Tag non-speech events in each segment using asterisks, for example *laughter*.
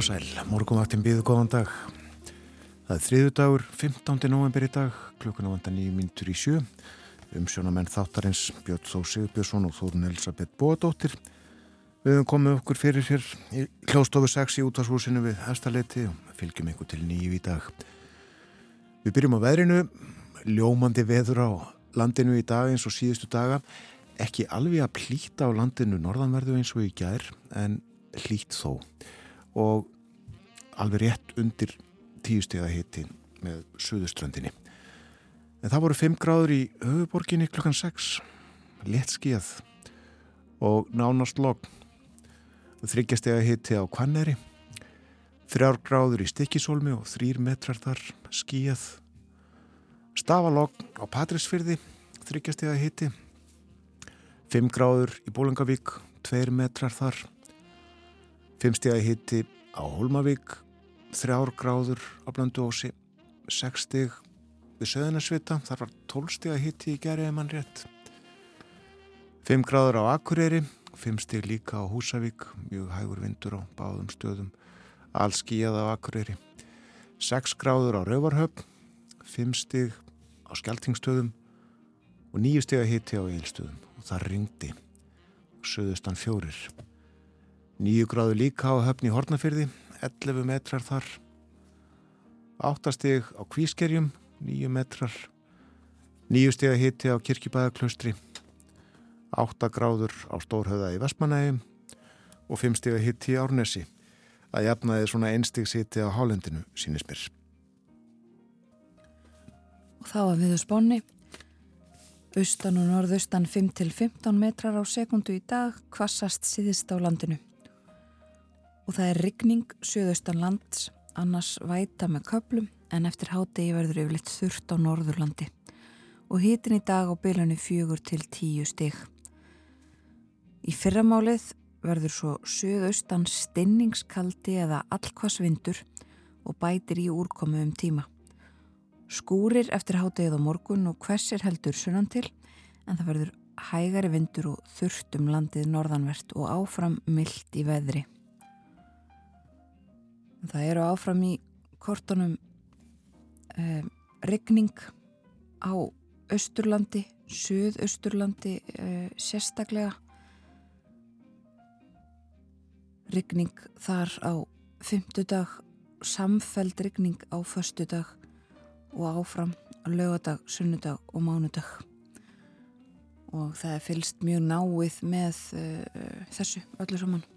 Og sæl, morgunvaktin býðu góðan dag. Það er þriðu dagur, 15. november í dag, klukkuna vanda nýjum myndur í sjö. Umsjónamenn þáttarins Björn Þó Sigurbjörnsson og Þórun Elisabeth Bóadóttir. Við höfum komið okkur fyrir hér í hljóstofu 6 í útvarshúsinu við Hestaleiti og fylgjum einhver til nýju í dag. Við byrjum á veðrinu, ljómandi veður á landinu í dag eins og síðustu daga. Ekki alveg að plýta á landinu norðanverðu eins og í gær, en hlýtt þó og alveg rétt undir tíu steg að hitti með suðuströndinni. En það voru 5 gráður í höfuborginni klukkan 6, létt skíð og nánast logg. Þryggjast ég að hitti á Kvanneri, 3 gráður í Stikisólmi og 3 metrar þar skíð. Stafalogg á Patrísfyrði, þryggjast ég að hitti, 5 gráður í Bólangavík, 2 metrar þar skíð. Fimmstega hitti á Holmavík, þrjár gráður á Blönduósi, sekstig við Söðunarsvita, þar var tólstega hitti í gerðið mann rétt. Fimm gráður á Akureyri, fimmstig líka á Húsavík, mjög hægur vindur á báðum stöðum, allskíjað á Akureyri. Seks gráður á Rauvarhöfn, fimmstig á Skeltingstöðum og nýju stega hitti á Eilstöðum og það ringdi söðustan fjórir. Nýju gráðu líka á höfni Hortnafyrði, 11 metrar þar. Áttastig á Kvískerjum, 9 metrar. Nýju steg að hitti á Kirkjubæðaklaustri. 8 gráður á Stórhauða í Vestmanægum og 5 steg að hitti í Árnesi. Það jafnaði svona einstigs hitti á Hálendinu, sínist mér. Og þá að viðu spónni. Austan og norðaustan 5-15 metrar á sekundu í dag, kvassast síðist á landinu og það er rigning söðaustan lands, annars væta með köplum en eftir hádegi verður yfirleitt þurft á norðurlandi og hitin í dag á bylunni fjögur til tíu stig. Í fyrramálið verður svo söðaustan stinningskaldi eða allkvassvindur og bætir í úrkomu um tíma. Skúrir eftir hádegið á morgun og hversir heldur sunnan til en það verður hægari vindur og þurft um landið norðanvert og áfram myllt í veðri. Það eru áfram í kortunum eh, regning á Östurlandi, Suðausturlandi eh, sérstaklega. Regning þar á fymtudag, samfeld regning á föstudag og áfram lögadag, sunnudag og mánudag. Og það er fylst mjög náið með eh, þessu öllu saman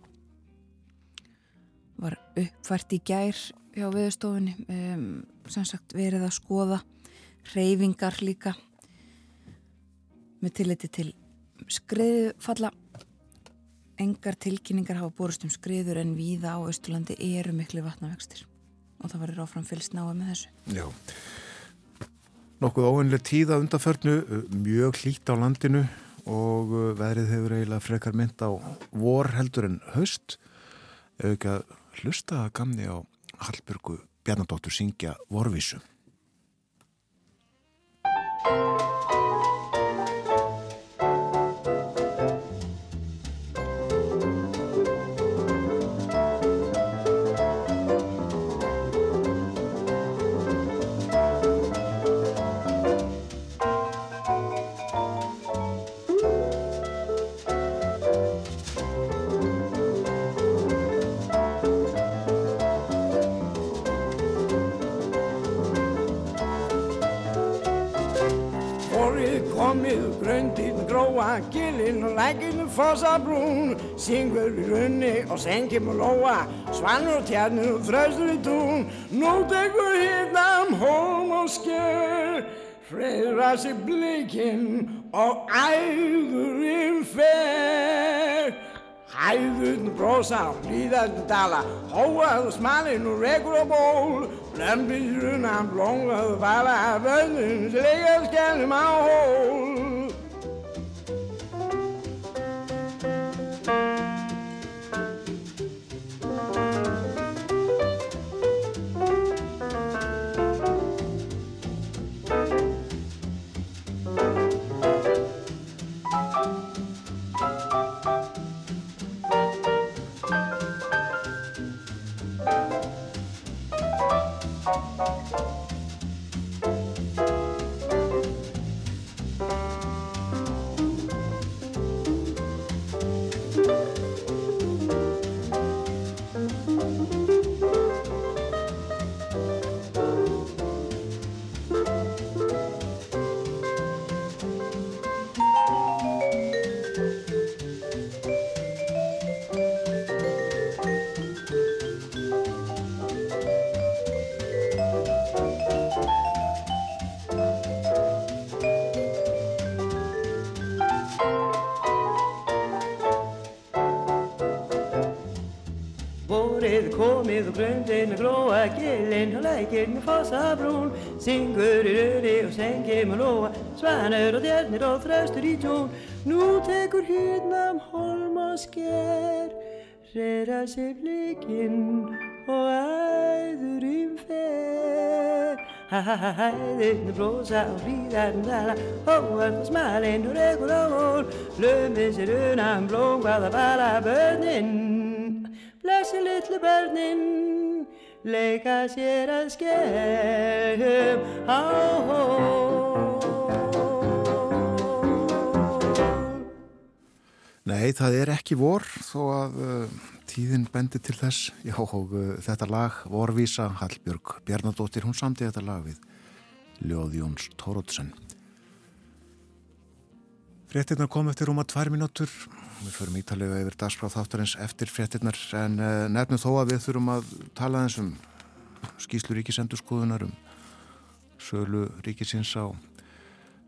var uppfært í gær hjá viðstofunni um, sem sagt verið að skoða reyfingar líka með tilliti til skriðfalla engar tilkynningar hafa borust um skriður en víða á Östurlandi eru miklu vatnavextir. Og það verður áfram fylgst náða með þessu. Já. Nokkuð óvinnlega tíða undanförnu mjög hlýtt á landinu og veðrið hefur eiginlega frekar mynd á vor heldur en höst auðvitað hlusta að gamni á Hallbjörgu Bjarnadóttur syngja Vorvísu. Gilinn og lækinu fossabrún Syngur í runni og sengjum og lóa Svanur og tjarnir og þraustur í tún. Nú tekur hittam hólm og sker Freyra sig blikinn og æðurinn fer. Hæðurinn brosa og líðarinn tala Hóað og smalinn og rekur og ból. Lömpir runnan blóngað og fala Vöndun sem leikar skellum á hól komið og grundin og gróa gillin og lækir með fossabrún syngur í röri og sengir með lóa svanur og djarnir og þraustur í tjón. Nú tekur hýrnam holm og sker reyra sig blikinn og æður um fer. Hæðirni brosa og hlýðarinn tala Hóar það smalinn og rekur á hól. Löfið sér unan blóm hvaða bala börnin Blessi litlu börnin Leika sér að skerjum á hól Nei, það er ekki vor þó að uh, tíðin bendi til þess. Já, og uh, þetta lag, Vorvísa, Hallbjörg Bjarnadóttir, hún samti þetta lag við Ljóð Jóns Tórótsen. Fréttinnar kom eftir rúma tvær minútur. Við förum ítalega yfir dagskráð þáttarins eftir fréttinnar en uh, nefnum þó að við þurfum að tala eins um skýslu ríkisendurskoðunar um sölu ríkisins á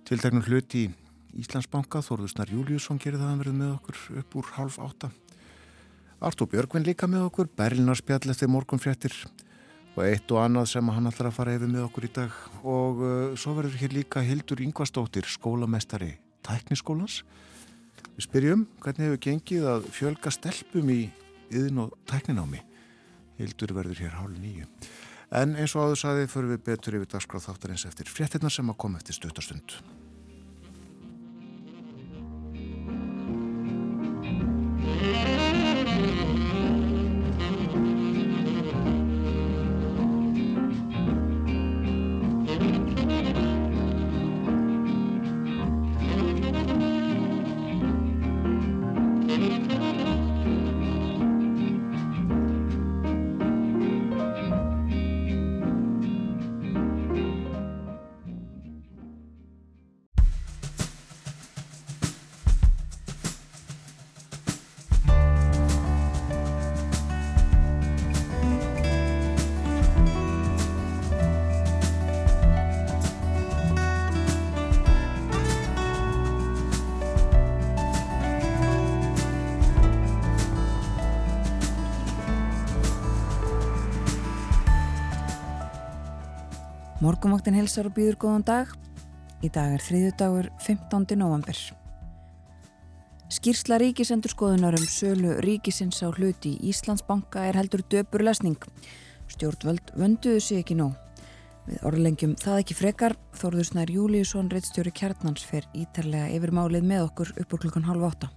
tilteknum hluti í Íslandsbanka, Þorðusnar Júliusson gerir það að verða með okkur upp úr half átta. Artúr Björgvin líka með okkur, Berlinarspjall eftir morgunfréttir og eitt og annað sem hann ætlar að fara yfir með okkur í dag og uh, svo verður hér líka Hildur Yngvastóttir, skólamestari tækniskólans. Við spyrjum hvernig hefur gengið að fjölga stelpum í yðin og tækninámi. Hildur verður hér hálf nýju. En eins og áður saði fyrir við betur yfir dagskráð þáttarins eftir fréttirna sem að koma eftir stöttastund. Morgumvaktin helsar og býður góðan dag. Í dag er þriðju dagur 15. november. Skýrsla ríkisendur skoðunar um sölu ríkisins á hluti í Íslandsbanka er heldur döpur lesning. Stjórnvöld vönduðu sig ekki nóg. Við orðlengjum það ekki frekar, Þórður Snær Júliusson, reittstjóri kjarnans, fer ítarlega yfir málið með okkur upp úr klukkan halv átta.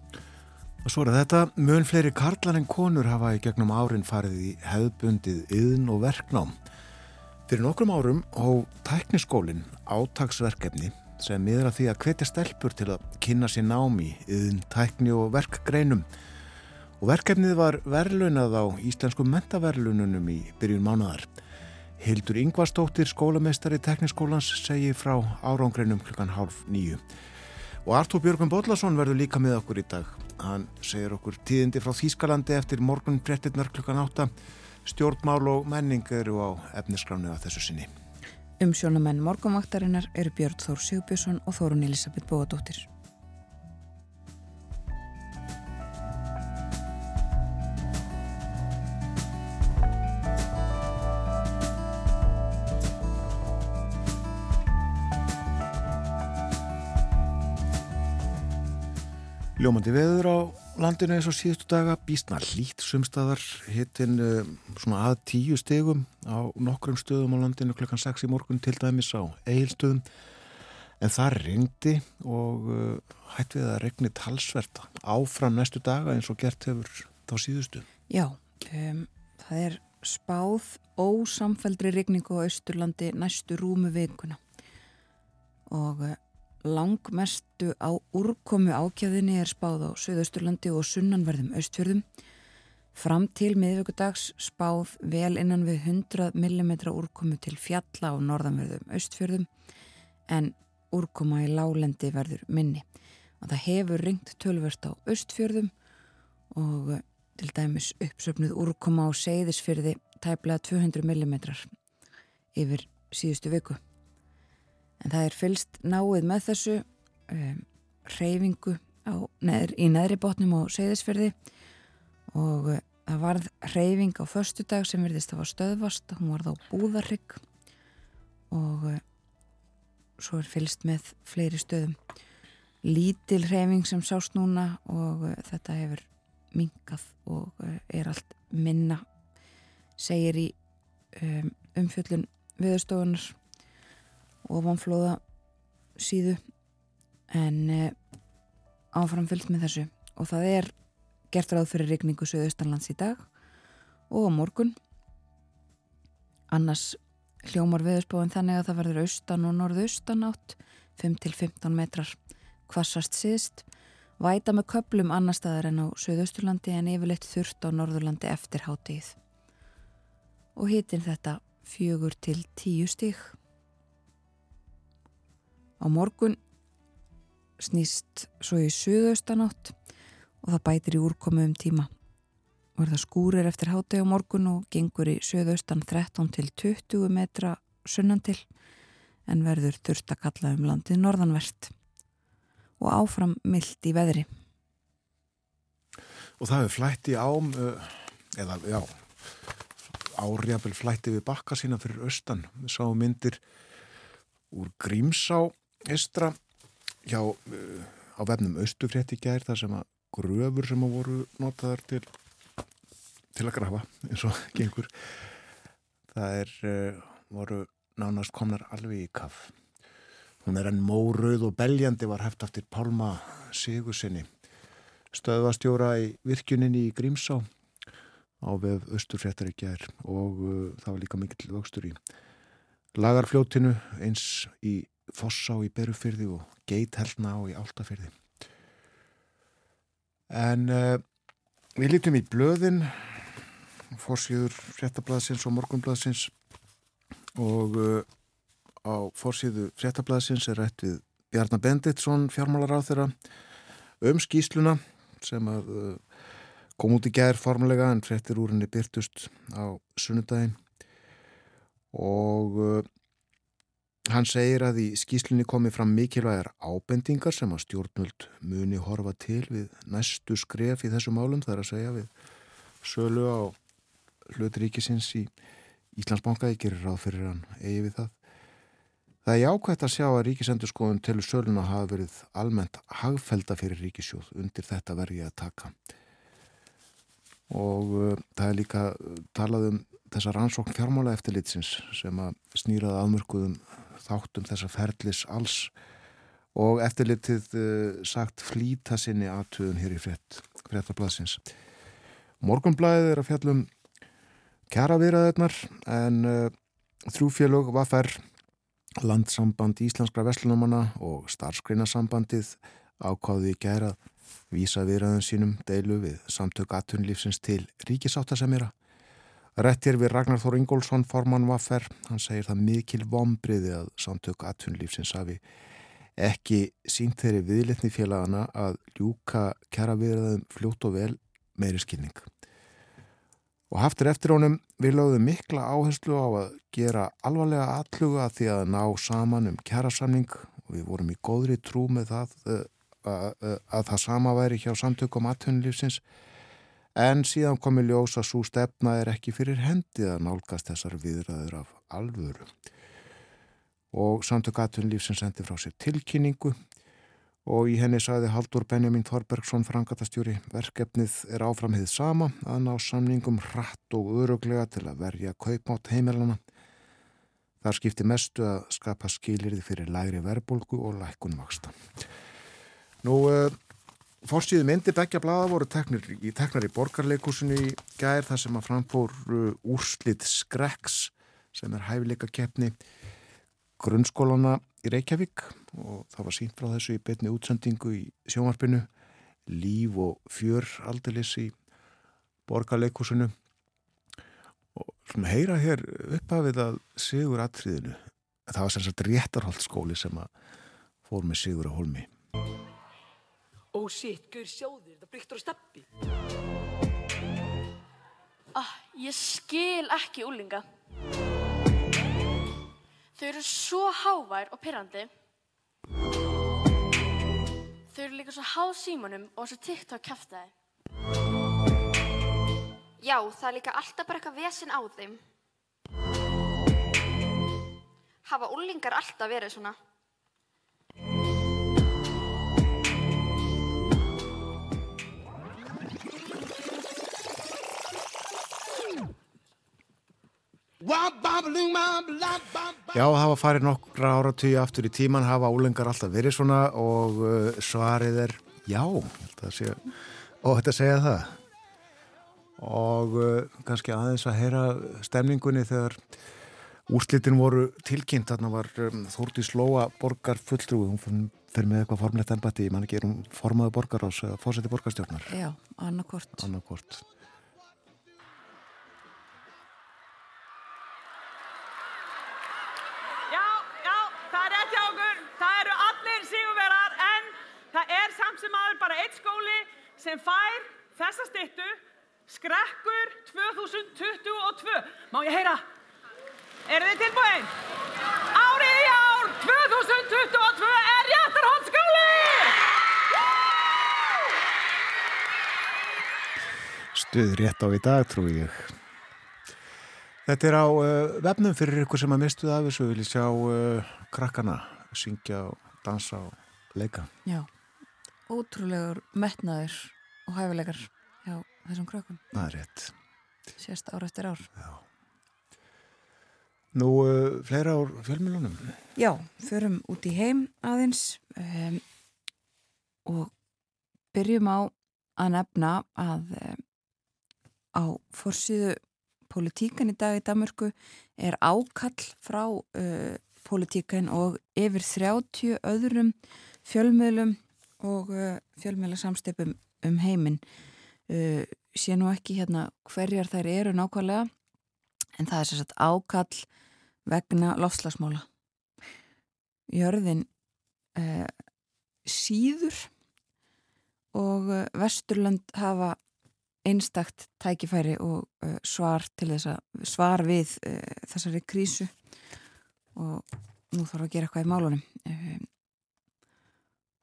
Og svo er þetta, mjög fleiri karlar en konur hafa í gegnum árin farið í hefðbundið yðn og verknám. Fyrir nokkrum árum á tækniskólinn átagsverkefni sem miður að því að hvetja stelpur til að kynna sér námi yðin tækni og verkgreinum. Og verkefnið var verðlunað á íslensku mentaverðlununum í byrjun mánadar. Hildur Yngvarstóttir, skólameistari tekniskólans, segir frá árángreinum klukkan hálf nýju. Og Artúr Björgum Bodlason verður líka með okkur í dag. Hann segir okkur tíðindi frá Þýskalandi eftir morgun brettirnar klukkan átta. Stjórnmál og menning eru á efniskránu að þessu sinni. Umsjónamenn morgumvaktarinnar eru Björn Þór Sigbjörnsson og Þórun Elisabeth Bóadóttir. Ljómandi veður á landinu eins og síðustu daga býstna hlýtt sumstaðar hittin uh, svona að tíu stegum á nokkrum stöðum á landinu klukkan 6 í morgun til dæmis á eigilstöðum en það ringdi og uh, hætt við að regni talsverta áfram næstu daga eins og gert hefur þá síðustu. Já, um, það er spáð ósamfældri regningu á Östurlandi næstu rúmu vikuna og uh, langmestu á úrkomu ákjæðinni er spáð á Suðausturlandi og sunnanverðum austfjörðum. Fram til miðvöggudags spáð vel innan við 100 mm úrkomu til fjalla á norðanverðum austfjörðum en úrkoma í lálendi verður minni. Og það hefur ringt tölvört á austfjörðum og eh, til dæmis uppsöfnuð úrkoma á seyðisfyrði tæplega 200 mm yfir síðustu viku en það er fylst náið með þessu um, reyfingu á, neður, í neðri botnum á seyðisferði og uh, það varð reyfing á förstu dag sem verðist að var stöðvast. Hún var þá búðarrygg og uh, svo er fylst með fleiri stöðum. Lítil reyfing sem sást núna og uh, þetta hefur minkað og uh, er allt minna segir í um, umfjöllun viðstofunar og vanflóða síðu. En áfram fyllt með þessu. Og það er gert ráð fyrir regningu Suðaustanlands í dag og á morgun. Annars hljómar viðspóin þannig að það verður austan og norðaustan átt 5-15 metrar. Kvassast síðst væta með köplum annar staðar en á Suðausturlandi en yfirleitt þurft á Norðurlandi eftir hátíð og hitin þetta fjögur til tíu stík á morgun snýst svo í Suðaustanátt og það bætir í úrkomu um tíma. Er það skúrir eftir hátegi á morgun og gengur í söðaustan 13 til 20 metra sunnan til en verður þurft að kalla um landið norðanvert og áfram myllt í veðri. Og það er flætti ám, eða já, árjafel flætti við bakka sína fyrir austan. Við sáum myndir úr Grímsá estra hjá, á vefnum Östufrétti gær þar sem að gröfur sem að voru notaðar til, til að grafa eins og *laughs* gengur það er uh, voru nánast komnar alveg í kaff hún er enn mórauð og beljandi var hæft aftur Pálma Sigursinni stöðvastjóra í virkjuninni í Grímsá á vef Östurfréttar í gær og uh, það var líka mikill vöxtur í lagarfljótinu eins í Fossá í Berufyrði og Geithellna á í Áltafyrði En uh, við lítum í blöðin, fórsýður fréttablaðsins og morgunblaðsins og uh, á fórsýðu fréttablaðsins er rætt við Bjarnar Benditsson, fjármálar á þeirra, um skýsluna sem að uh, kom út í gær formulega en fréttir úr henni byrtust á sunnudagin og Hann segir að í skýslunni komi fram mikilvægar ábendingar sem að stjórnult muni horfa til við næstu skref í þessu málum, það er að segja við sölu á hlutríkisins í Íslandsbanka, ég gerir ráð fyrir hann eigi við það. Það er jákvæmt að sjá að ríkisendurskóðun til söluna hafa verið almennt hagfelda fyrir ríkisjóð undir þetta vergi að taka. Og uh, það er líka talað um þessa rannsókn fjármála eftirlitsins sem að snýraða afmörkuðum þáttum þessa ferlis alls og eftirlitið uh, sagt flýta sinni aðtöðun hér í frett, frettablasins. Morgunblæðið er að fjallum kjara viðraðirnar en uh, þrjúfélög var þær landsamband Íslenskra Veslunumanna og starfsgreinasambandið ákáði í gæra vísa viðraðun sínum deilu við samtök aðtunlífsins til ríkisáttasemjara Rettir við Ragnar Þór Ingólfsson formann Vaffer, hann segir það mikil vombriði að samtök aðtunlífsins hafi ekki sínt þeirri viðletni félagana að ljúka kjara viðraðum fljótt og vel meiri skilning. Og haftur eftir honum við lögðum mikla áherslu á að gera alvarlega alluga því að ná saman um kjærasamning og við vorum í góðri trú með það að, að, að, að það sama væri hjá samtökum aðtunlífsins En síðan komi ljós að svo stefna er ekki fyrir hendið að nálgast þessar viðræður af alvöru. Og samtök aðtunlífsins sendi frá sér tilkynningu og í henni sagði Haldur Benjamin Þorbergsson frangatastjóri verkefnið er áframhið sama að ná samningum hratt og öruglega til að verja kaupmátt heimilana. Þar skipti mestu að skapa skilirði fyrir læri verbulgu og lækun vaksta. Nú... Fórstíðu myndir begja blada voru teknir í, teknar í borgarleikusinu í gær þar sem að framfór uh, úrslit Skreks sem er hæfileika keppni grunnskólana í Reykjavík og það var sínt frá þessu í betni útsendingu í sjónvarpinu. Líf og fjör aldilis í borgarleikusinu og svona heyra hér uppafið að Sigur atriðinu það var sem sagt réttarholtskóli sem að fór með Sigur að holmi Oh shit, gaur sjáðu þér, það bryktur á steppi. Ah, ég skil ekki úlinga. Þau eru svo hávær og pyrrandi. Þau eru líka svo háð símanum og svo TikTok kæftæði. Já, það er líka alltaf bara eitthvað vesen á þeim. Hafa úlingar alltaf verið svona? Já, hafa farið nokkra áratugji aftur í tíman, hafa úlengar alltaf verið svona og uh, svarið er já, sé, og þetta segja það. Og uh, kannski aðeins að heyra stemningunni þegar úrslitin voru tilkynnt, þarna var um, Þórti Slóa borgar fulltrúi, hún fyrir með eitthvað formlegt ennbætti, ég man ekki, er hún formaði borgar ás, fórseti borgarstjórnar? Já, annarkort. Annarkort. Það er samt sem aður bara eitt skóli sem fær þessa stittu skrekkur 2022. Má ég heyra? Eru þið tilbúin? Árið í ár 2022 er Réttarhóttskóli! Stuð rétt á í dag, trú ég. Þetta er á uh, vefnum fyrir ykkur sem að mistuð af þessu, vil ég sjá uh, krakkana syngja og dansa og leika. Já ótrúlegur metnaður og hæfilegar hjá þessum krökkum. Það er rétt. Sérst ár eftir ár. Já. Nú, uh, fleira ár fjölmjölunum? Já, förum út í heim aðeins um, og byrjum á að nefna að um, á forsýðu politíkan í dag í Damörku er ákall frá uh, politíkan og yfir 30 öðrum fjölmjölum og uh, fjölmjöla samstipum um heiminn. Uh, sé nú ekki hérna hverjar þær eru nákvæmlega en það er sérstaklega ákall vegna lofslagsmála Jörðin uh, síður og uh, Vesturland hafa einstakt tækifæri og uh, svar til þess að svar við uh, þessari krísu. Og nú þarf að gera eitthvað í málunum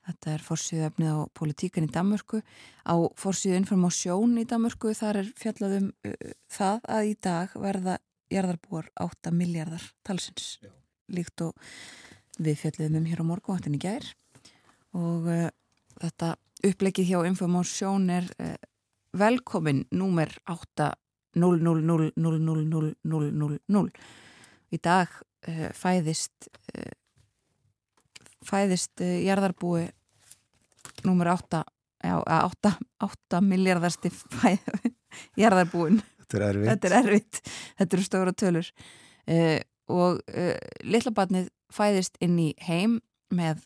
Þetta er fórsíðuöfnið á politíkan í Danmörku. Á fórsíðu informásjón í Danmörku þar er fjallaðum uh, það að í dag verða jarðarbúar 8 miljardar talsins. Já. Líkt og við fjallaðum um hér á morgunváttin í gær. Og uh, þetta upplegið hjá informásjón er uh, velkomin númer 8 000000000. Í dag uh, fæðist uh, fæðist uh, jarðarbúi numur 8 8, 8 miljardasti jarðarbúin. Þetta er erfitt. Þetta er erfitt, þetta eru stóra tölur. Uh, og uh, lillabatnið fæðist inn í heim með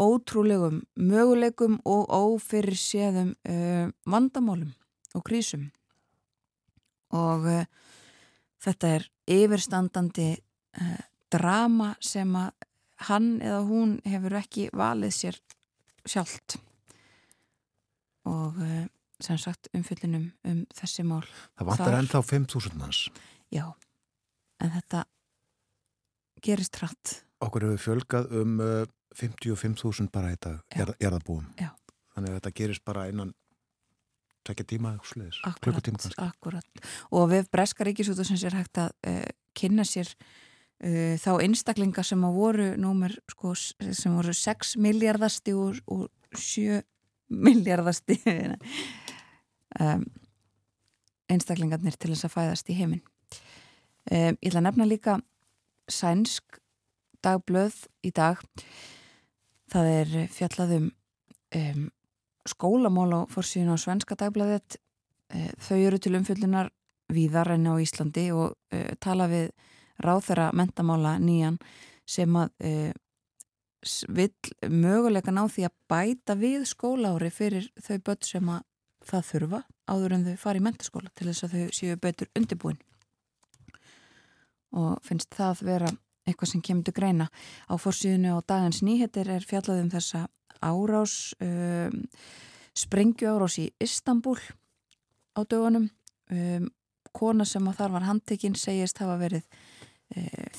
ótrúlegum möguleikum og ófyrir séðum vandamálum og krísum. Og þetta er yfirstandandi drama sem að hann eða hún hefur ekki valið sér sjálft. Og uh, sem sagt umfyllinum um þessi mál. Það vantar ennþá 5.000 manns. Já, en þetta gerist hratt. Okkur hefur fjölgað um uh, 55.000 bara í dag erðabúum þannig að þetta gerist bara innan tvekja tíma Akkurat, akkurat. Og við Breska Ríkisútu sem sér hægt að uh, kynna sér uh, þá einstaklinga sem voru númer, sko, sem voru 6 miljardasti og, og 7 miljardasti um, *laughs* einstaklingarnir til þess að fæðast í heiminn. Um, ég ætla að nefna líka sænsk dagblöð í dag. Það er fjallaðum um, skólamál á fórsíðun á svenska dagblaðet uh, þau eru til umfjöldunar víðar enn á Íslandi og uh, tala við ráþara mentamála nýjan sem að e, vill möguleika ná því að bæta við skólaári fyrir þau börn sem að það þurfa áður en þau fari í mentaskóla til þess að þau séu betur undirbúin. Og finnst það vera eitthvað sem kemur til greina. Á fórsíðinu og dagans nýheter er fjallað um þessa árás um, sprengju árás í Istanbul á dögunum. Um, kona sem að þar var handtekinn segist hafa verið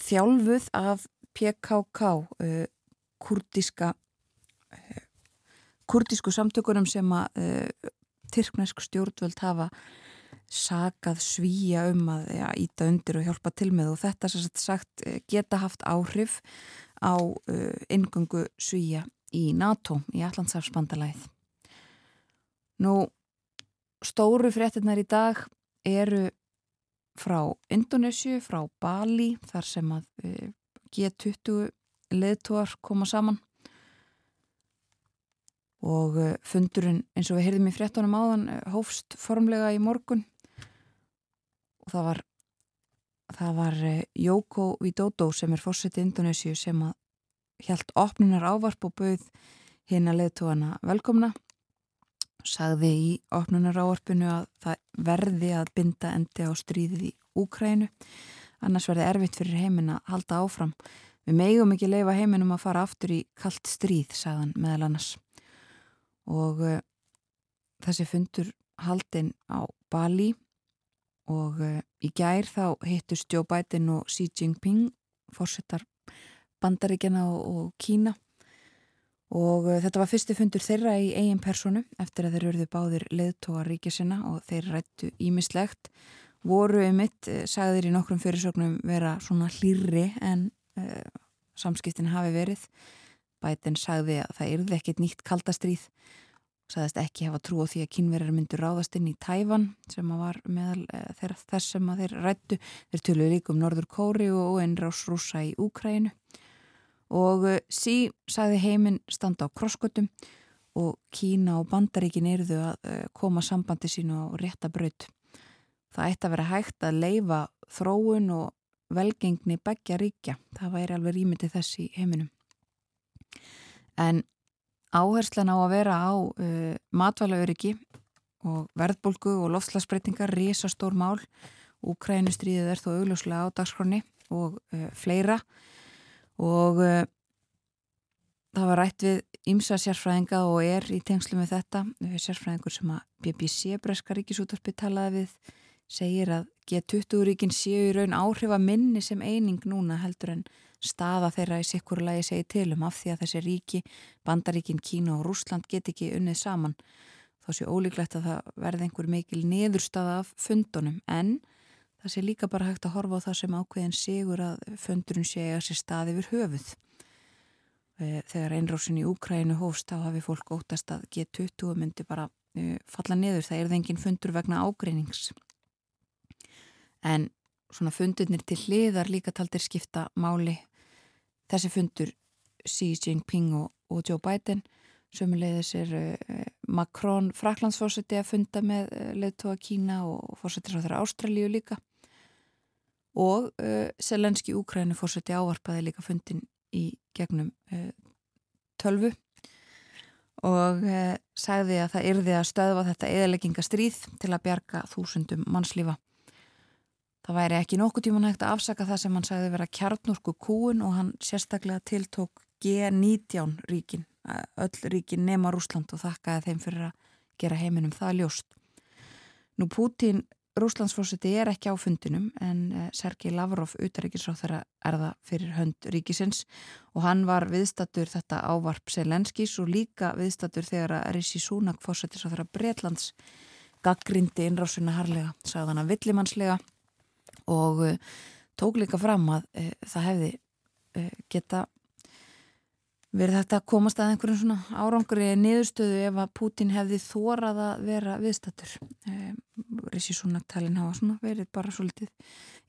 þjálfuð af PKK e, eh, kurdiska e, kurdisku samtökunum sem að Tyrknesk stjórnvöld hafa sakað svíja um að ja, íta undir og hjálpa til með og þetta sem sagt geta haft áhrif á ingöngu svíja í NATO, í Allandsafsbandalæð. Nú, stóru fréttinnar í dag eru frá Indonésiu, frá Bali, þar sem að uh, G20 leðtúar koma saman. Og uh, fundurinn eins og við heyrðum í fréttunum áðan uh, hófst formlega í morgun. Og það var það var Jóko Widodo sem er fórsetið Indonésiu sem að hjælt opnunar ávarp og bauð hinn að leðtúana velkomna sagði í opnunar ávarpinu að það verði að binda endi á stríðið í Úkrænu annars verði erfitt fyrir heiminn að halda áfram. Við megum ekki leifa heiminum að fara aftur í kallt stríð, sagðan meðal annars. Og uh, þessi fundur haldinn á Bali og uh, í gær þá hittust Joe Biden og Xi Jinping fórsettar bandaríkjana og, og Kína og uh, þetta var fyrsti fundur þeirra í eigin personu eftir að þeir eruðu báðir leðtóa ríkisina og þeir rættu ímislegt voru um mitt, sagðir í nokkrum fyrirsögnum vera svona hlýrri en samskiptin hafi verið. Biden sagði að það yrði ekkit nýtt kaldastríð sagðist ekki hafa trú á því að kynverjar myndur ráðast inn í Tæfan sem var meðal e, þess sem þeir rættu þeir tölu líka um Norður Kóri og einrás rúsa í Úkrænu og sí sagði heiminn standa á krosskötum og Kína og Bandaríkin eruðu að e, koma sambandi sínu á rétta braut. Það ætti að vera hægt að leifa þróun og velgengni begja ríkja. Það væri alveg rýmyndi þess í heiminum. En áherslan á að vera á uh, matvælauriki og verðbólgu og loftslagsbreytingar risastór mál. Úkrænustríðið er þó augljóslega á dagskroni og uh, fleira og uh, það var rætt við ymsa sérfræðinga og er í tengslu með þetta sérfræðingur sem að BBC Breska Ríkisúttarpi talaði við segir að G20-ríkin séu í raun áhrifa minni sem eining núna heldur en staða þeirra í sikkurulegi segi til um af því að þessi ríki, bandaríkin, Kína og Rúsland get ekki unnið saman. Þá sé ólíklegt að það verði einhver mikil niðurstaða af fundunum en það sé líka bara hægt að horfa á það sem ákveðin sigur að fundurinn sé að sé staði við höfuð. Eh, þegar einrásin í Úkrænu hófst þá hafi fólk óttast að G20 myndi bara eh, falla niður. Það er það engin fundur vegna ágreinings. En svona fundurnir til hliðar líka taldir skipta máli þessi fundur Xi Jinping og, og Joe Biden sömulegðis er uh, Macron Fraklandsfórseti að funda með leðtóa Kína og fórsetir á þeirra Ástralíu líka og uh, Selenski Úkrænu fórseti ávarpaði líka fundin í gegnum tölvu og sagði að það yrði að stöðva þetta eðalegginga til að bjarga þúsundum mannslífa Það væri ekki nokkuð tíman hægt að afsaka það sem hann sagði vera kjarnorku kúun og hann sérstaklega tiltók G19 ríkin, öll ríkin nema Rúsland og þakkaði þeim fyrir að gera heiminum það ljóst. Nú Pútín, Rúslandsfórseti er ekki á fundinum en eh, Sergei Lavrov, utaríkisráð þeirra er það fyrir hönd ríkisins. Og hann var viðstatur þetta ávarp Selenskis og líka viðstatur þegar að Rishi Sunak fórsetis á þeirra Breitlands gaggrindi innrásuna harlega, sagðan að villimannslega og uh, tók líka fram að uh, það hefði uh, geta verið þetta að komast að einhverjum svona árangri niðurstöðu ef að Pútin hefði þórað að vera viðstættur Rissi Súnaktalinn hafa svona verið bara svolítið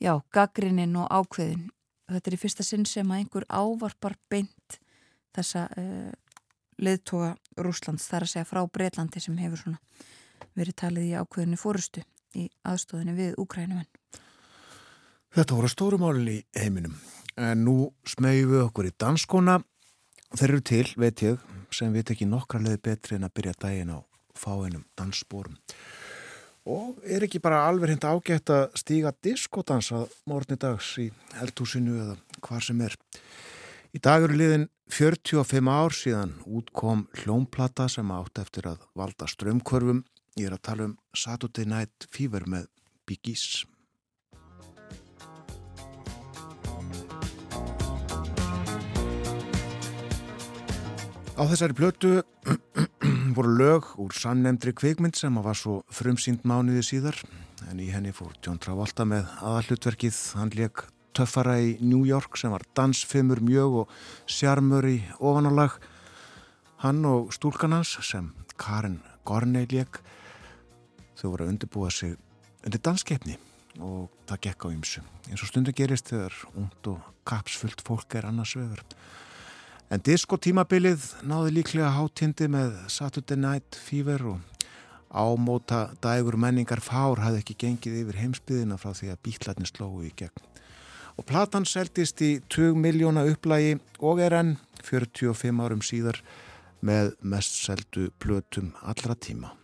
já, gaggrinnin og ákveðin. Þetta er í fyrsta sinn sem að einhver ávarpar beint þessa uh, leðtoga Rúslands þar að segja frá Breitlandi sem hefur svona verið talið í ákveðinu fórustu í aðstóðinu við Úkrænumenn Þetta voru stórumálinn í heiminum. En nú smegum við okkur í danskona þeir eru til, veit ég sem veit ekki nokkra leði betri en að byrja daginn á fáinum dansspórum og er ekki bara alveg hindi ágætt að stíga diskodansa morgunni dags í heldhúsinu eða hvar sem er Í dag eru liðin 45 ár síðan útkom hljómplata sem átt eftir að valda strömkörfum. Ég er að tala um Saturday Night Fever með Biggies. Á þessari plötu *clears throat* voru lög úr samnemndri kvikmynd sem var svo frumsýnd mánuði síðar en í henni fór John Travolta með aðallutverkið, hann leik töffara í New York sem var dansfimur mjög og sjarmur í ofanálag. Hann og stúlkanans sem Karin Gorney leik þau voru að undirbúa sig undir danskeppni og það gekk á ymsu eins og stundu gerist þegar und og kapsfullt fólk er annars vegar en diskotímabilið náði líklega hátindi með Saturday Night Fever og ámóta dægur menningar fár hafði ekki gengið yfir heimsbyðina frá því að bítlarnir slói í gegn. Og platan seldist í 20 miljóna upplægi og er enn 45 árum síðar með mest seldu blötum allra tíma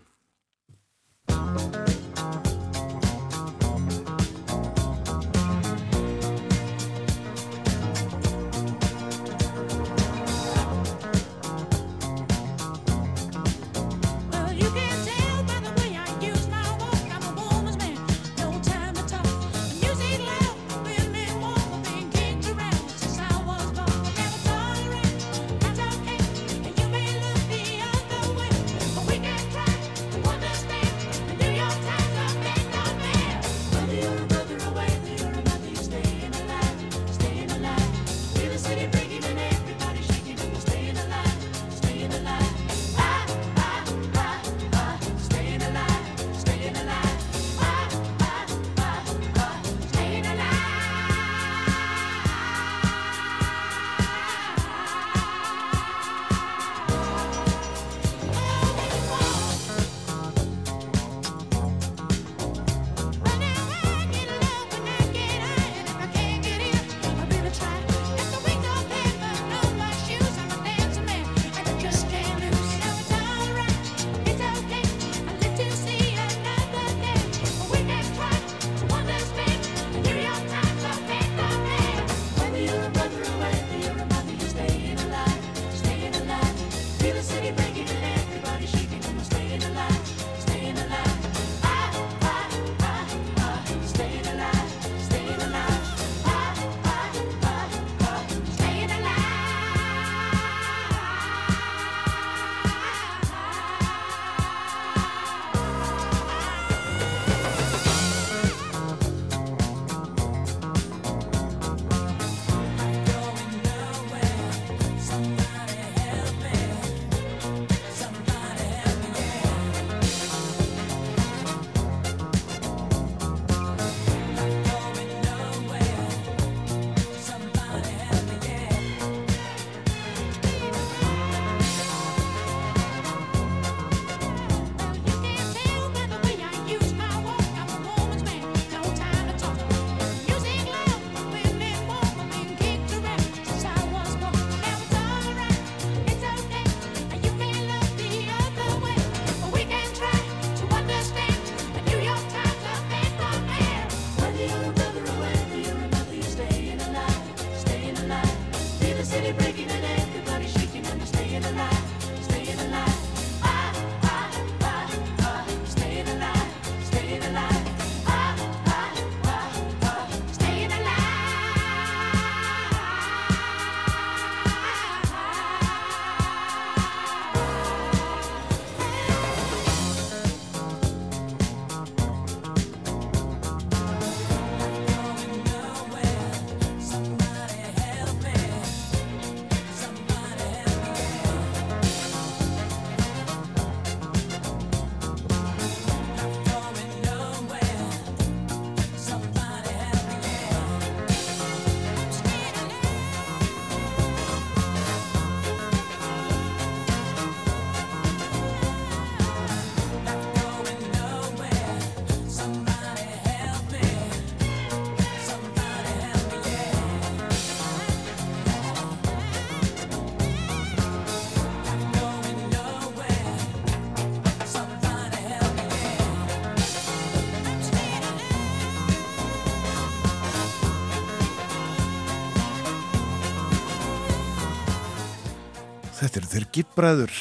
Þetta eru þeir gibbræður.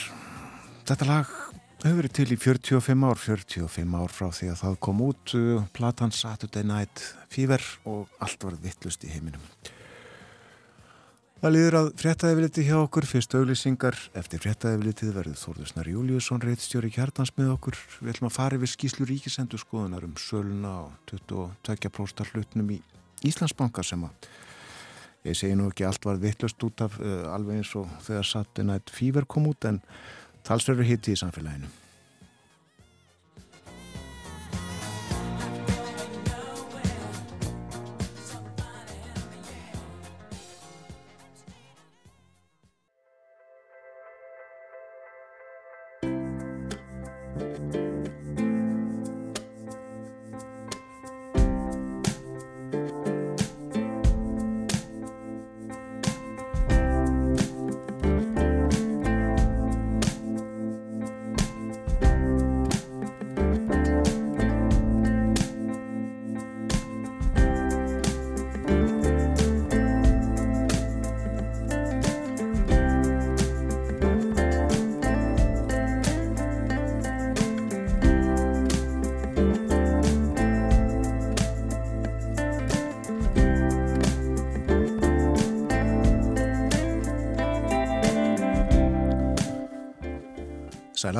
Þetta lag hefur verið til í 45 ár, 45 ár frá því að það kom út uh, platan Saturday Night Fever og allt var vittlust í heiminum. Það líður að fréttaðefiliti hjá okkur, fyrst auglýsingar eftir fréttaðefilitið verður Þórðusnar Júliusson reittstjóri kjartans með okkur. Við ætlum að fara yfir skýslu ríkisendur skoðunar um söluna á 22% hlutnum í Íslandsbanka sem að ég segi nú ekki allt var vittlust út af uh, alveg eins og þegar Saturday Night Fever kom út en talsverður hitti í samfélaginu.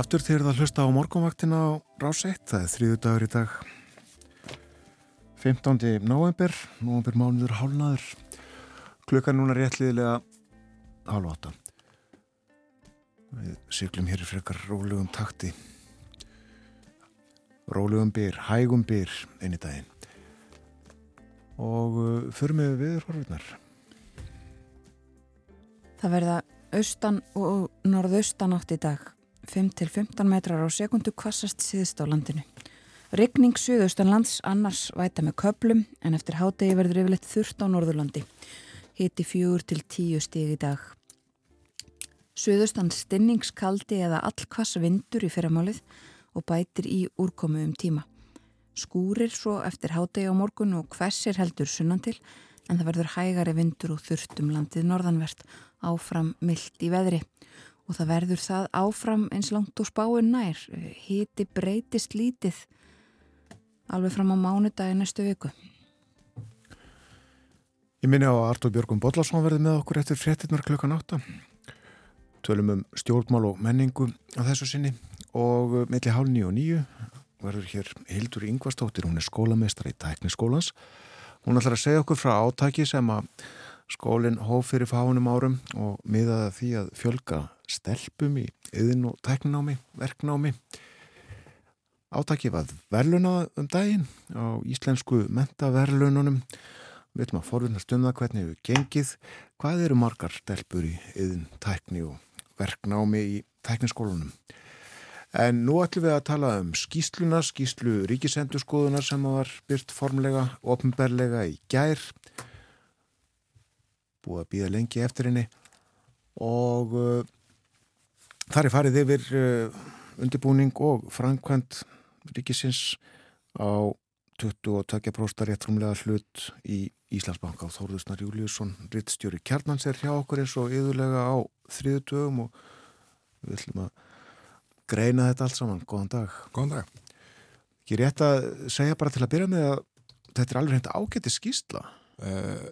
Aftur þegar það hlusta á morgunvaktina á rás 1, það er þrýðu dagur í dag 15. november, november mánuður hálnaður, klukkan núna réttliðilega hálfa átta. Við syklum hér í frekar rólegum takti, rólegum byr, hægum byr einni daginn og uh, förum við viður horfurnar. Það verða austan og norðaustan átt í dag 5-15 metrar á sekundu kvassast síðust á landinu. Ryggning suðaustan lands annars væta með köplum en eftir hádegi verður yfirleitt þurft á Norðurlandi. Hiti fjögur til tíu stíg í dag. Suðaustan stinningskaldi eða allkvass vindur í fyrramálið og bætir í úrkomu um tíma. Skúrir svo eftir hádegi á morgun og hversir heldur sunnan til en það verður hægari vindur og þurft um landið norðanvert áfram myllt í veðri og það verður það áfram eins langt og spáin nær. Hiti breytist lítið alveg fram á mánudagi næstu viku. Ég minni á Artur Björgum Bodlason verði með okkur eftir fréttinnar klukkan átta. Tölum um stjórnmál og menningu á þessu sinni og milli hálf nýju og nýju verður hér Hildur Yngvarstóttir, hún er skólameistar í tækniskólans. Hún ætlar að segja okkur frá átaki sem að skólinn hóf fyrir fáinum árum og miðaði því að fjölga stelpum í yðin og tækninámi, verknámi. Átaki var verðlunað um daginn á íslensku mentaverðlununum. Við ætlum að forvinnast um það hvernig við gengið, hvað eru margar stelpur í yðin, tækni og verknámi í tækniskólunum. En nú ætlum við að tala um skýsluna, skýslu ríkisendurskoðunar sem var byrt formlega, ofnberlega í gær. Búið að býða lengi eftir henni og uh, þar er farið yfir uh, undirbúning og framkvæmt ríkisins á 22 próstar réttrumlega hlut í Íslandsbanka og Þórðusnar Júliusson rittstjóri Kjarnans er hjá okkur eins og yðurlega á þriðu dögum og við ætlum að greina þetta allt saman. Góðan dag. Góðan dag. Ég er rétt að segja bara til að byrja með að þetta er alveg hreint ágætti skýrsla. Uh,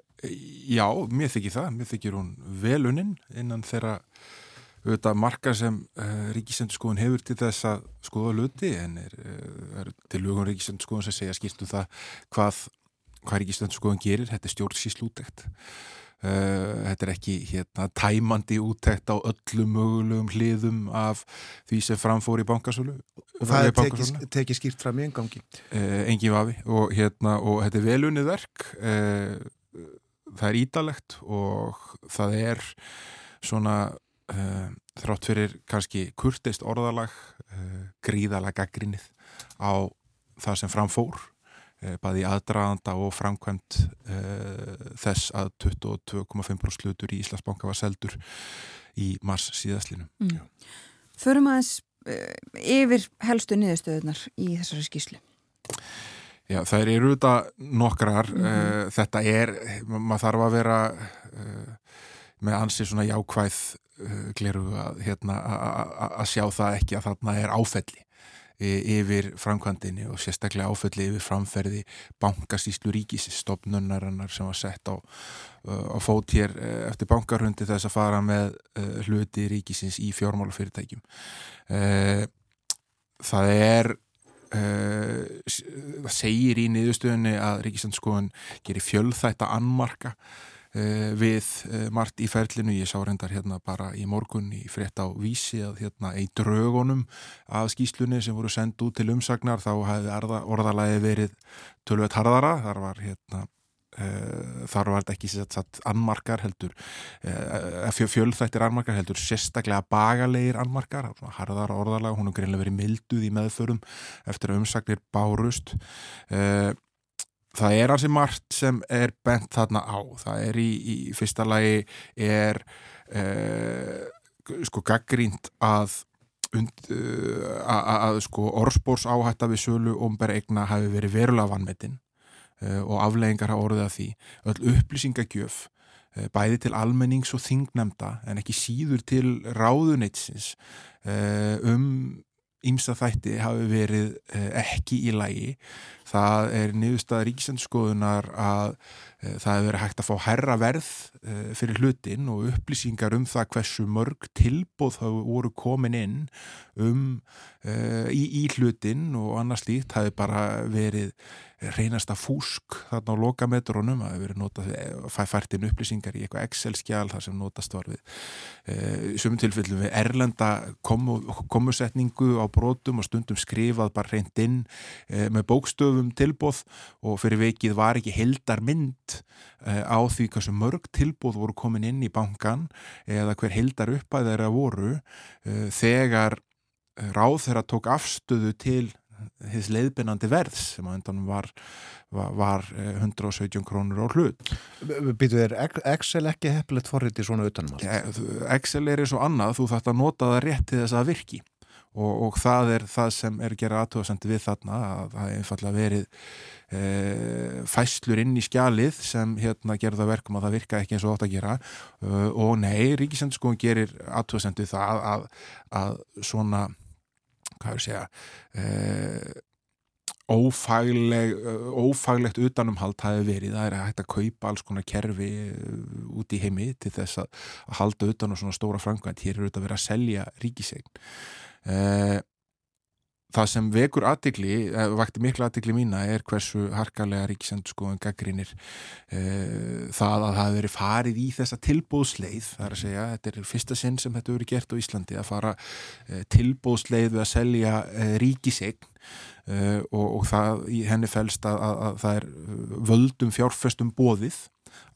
já, mér þykir það. Mér þykir hún veluninn innan þeirra auðvitað marka sem uh, Ríkisendurskóðun hefur til þess að skoða luti en er, uh, er til lögum Ríkisendurskóðun sem segja skýrstu það hvað, hvað Ríkisendurskóðun gerir. Þetta er stjórnsíslútegt. Uh, þetta er ekki hérna, tæmandi úttekt á öllum mögulegum hliðum af því sem framfór í bankasölu Það er tekið teki skýrt fram í engangi Engin vafi og, hérna, og þetta er velunnið verk það er ídalegt og það er svona þrátt fyrir kannski kurtist orðalag gríðalega gaggrinnið á það sem framfór bæði aðdraðanda og framkvæmt uh, þess að 22,5% slutur í Íslandsbanka var seldur í mars síðastlinu. Mm. Förum aðeins uh, yfir helstu niðurstöðunar í þessari skýslu. Já, það eru þetta nokkrar. Mm -hmm. uh, þetta er, maður þarf að vera með ansið svona jákvæð gleru að, hérna, að sjá það ekki að þarna er áfelli yfir framkvæmdini og sérstaklega áfölli yfir framferði bankasíslu ríkis stopnunarinnar sem var sett á, á fót hér eftir bankarhundi þess að fara með hluti ríkisins í fjármálafyrirtækjum. Það er það segir í niðurstöðunni að Ríkisandskoðun gerir fjölþætta annmarka uh, við uh, margt í ferlinu, ég sá reyndar hérna bara í morgun í frétt á vísi að hérna í drögunum af skýslunni sem voru sendt út til umsagnar þá hefði orðalagi verið tölvöld harðara, þar var hérna uh, þar var þetta ekki satt annmarkar heldur fjölþættir annmarkar heldur sérstaklega bagalegir annmarkar, harðara orðalag. Hún er greinlega verið milduð í meðförum eftir að umsagnir bárust það er hansi margt sem er bent þarna á. Það er í, í fyrsta lagi er uh, sko gaggrínt að und, uh, að, að sko orðspórs áhætta við sölu ombera egna hafi verið verulega vanmetinn uh, og afleggingar hafa orðið að því. Öll upplýsingagjöf bæði til almennings og þingnemda en ekki síður til ráðunitsins um ímsa þætti hafi verið ekki í lagi það er niðurstað ríkisendskoðunar að e, það hefur verið hægt að fá herra verð e, fyrir hlutin og upplýsingar um það hversu mörg tilbóð þá voru komin inn um e, í, í hlutin og annars líkt hafi bara verið reynasta fúsk þarna á lokametrónum. Að það verið notað færtinn upplýsingar í eitthvað Excel-skjál þar sem notast var við sumum tilfellum við erlenda komu, komusetningu á brotum og stundum skrifað bara reynd inn með bókstöfu höfum tilbóð og fyrir vikið var ekki heldar mynd uh, á því hversu mörg tilbóð voru komin inn í bankan eða hver heldar uppæð þeirra voru uh, þegar ráð þeirra tók afstöðu til hins leiðbynandi verðs sem að undan var, var, var 117 eh, krónur á hlut. Býtu þér Excel ekki hefðilegt forrið í svona utanum allt? Excel er eins og annað, þú þarft að nota það rétt til þess að virki og, og það er það sem er gerað aðtóðsendu við þarna að það er einfallega verið e, fæslur inn í skjalið sem hérna gerða verkum að það virka ekki eins og átt að gera. E, og nei, Ríkisendurskóðun gerir aðtóðsendu það að, að svona hvað er að segja e, Ófagleg, ófaglegt utanumhald hafi verið, það er hægt að kaupa alls konar kerfi út í heimi til þess að, að halda utan á svona stóra frangvænt, hér er auðvitað að vera að selja ríkisegn Eh, það sem vekur aðtikli, eh, vakti miklu aðtikli mína er hversu harkalega ríkisendurskóðan gaggrinir e, það að það hefur verið farið í þessa tilbóðsleið, það er að segja þetta er fyrsta sinn sem þetta verið gert á Íslandi að fara e, tilbóðsleið við að selja e, ríkisegn og, og það í henni fælst að, að, að það er völdum fjárfestum bóðið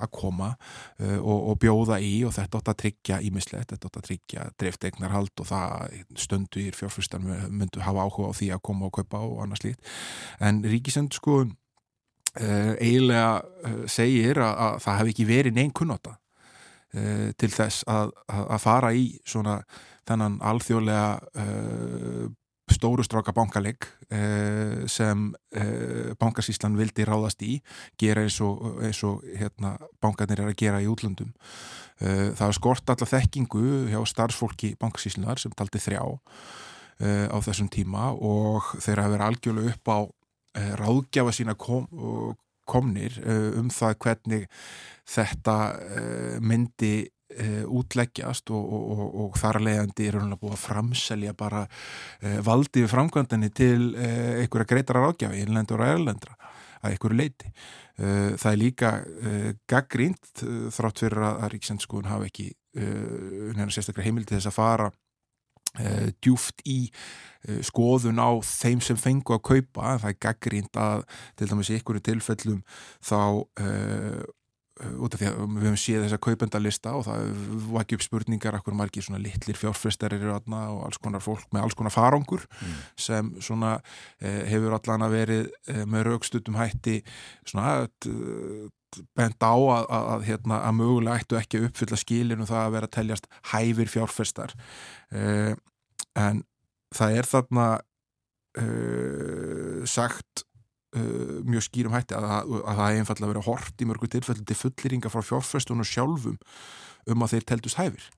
að koma uh, og, og bjóða í og þetta átt að tryggja ímislegt, þetta átt að tryggja dreiftegnarhald og það stundu í fjárfustan myndu hafa áhuga á því að koma og kaupa og annars lít. En Ríkisend sko uh, eiginlega uh, segir að, að það hef ekki verið neinn kunnota til þess að, að fara í svona þennan alþjóðlega stóru stráka bankaleg eh, sem eh, bankasíslan vildi ráðast í gera eins og, eins og hérna, bankarnir er að gera í útlöndum. Eh, það skort alla þekkingu hjá starfsfólki bankasíslunar sem taldi þrjá eh, á þessum tíma og þeir hafa verið algjörlega upp á eh, ráðgjafa sína kom, komnir eh, um það hvernig þetta myndi e, útleggjast og, og, og, þar leiðandi er hún að búa að framselja bara e, valdi við framkvæmdani til e, einhverja greitara ráðgjafi, innlendur og erlendra að einhverju leiti. Það er líka gaggrínt þrátt fyrir að Ríksendskóðun hafa ekki sérstaklega heimildi þess að fara djúft í skoðun á þeim sem fengu að kaupa, það er gaggrínt að til dæmis í einhverju tilfellum þá Eh, út af því að við hefum séð þessa kaupendalista og það ekki upp spurningar akkur margir svona litlir fjárfrestar eru aðna og alls konar fólk með alls konar farangur mm. sem svona eh, hefur allan að verið eh, með raukstutum hætti svona bent á að, að, að, hérna, að mögulega ættu ekki að uppfylla skilinu það að vera að teljast hæfir fjárfrestar eh, en það er þarna eh, sagt Uh, mjög skýrum hætti að, að, að það er einfallega verið hort í mörgu tilfelli til fulleringa frá fjárfæstunum sjálfum um að þeir teldust hæfir.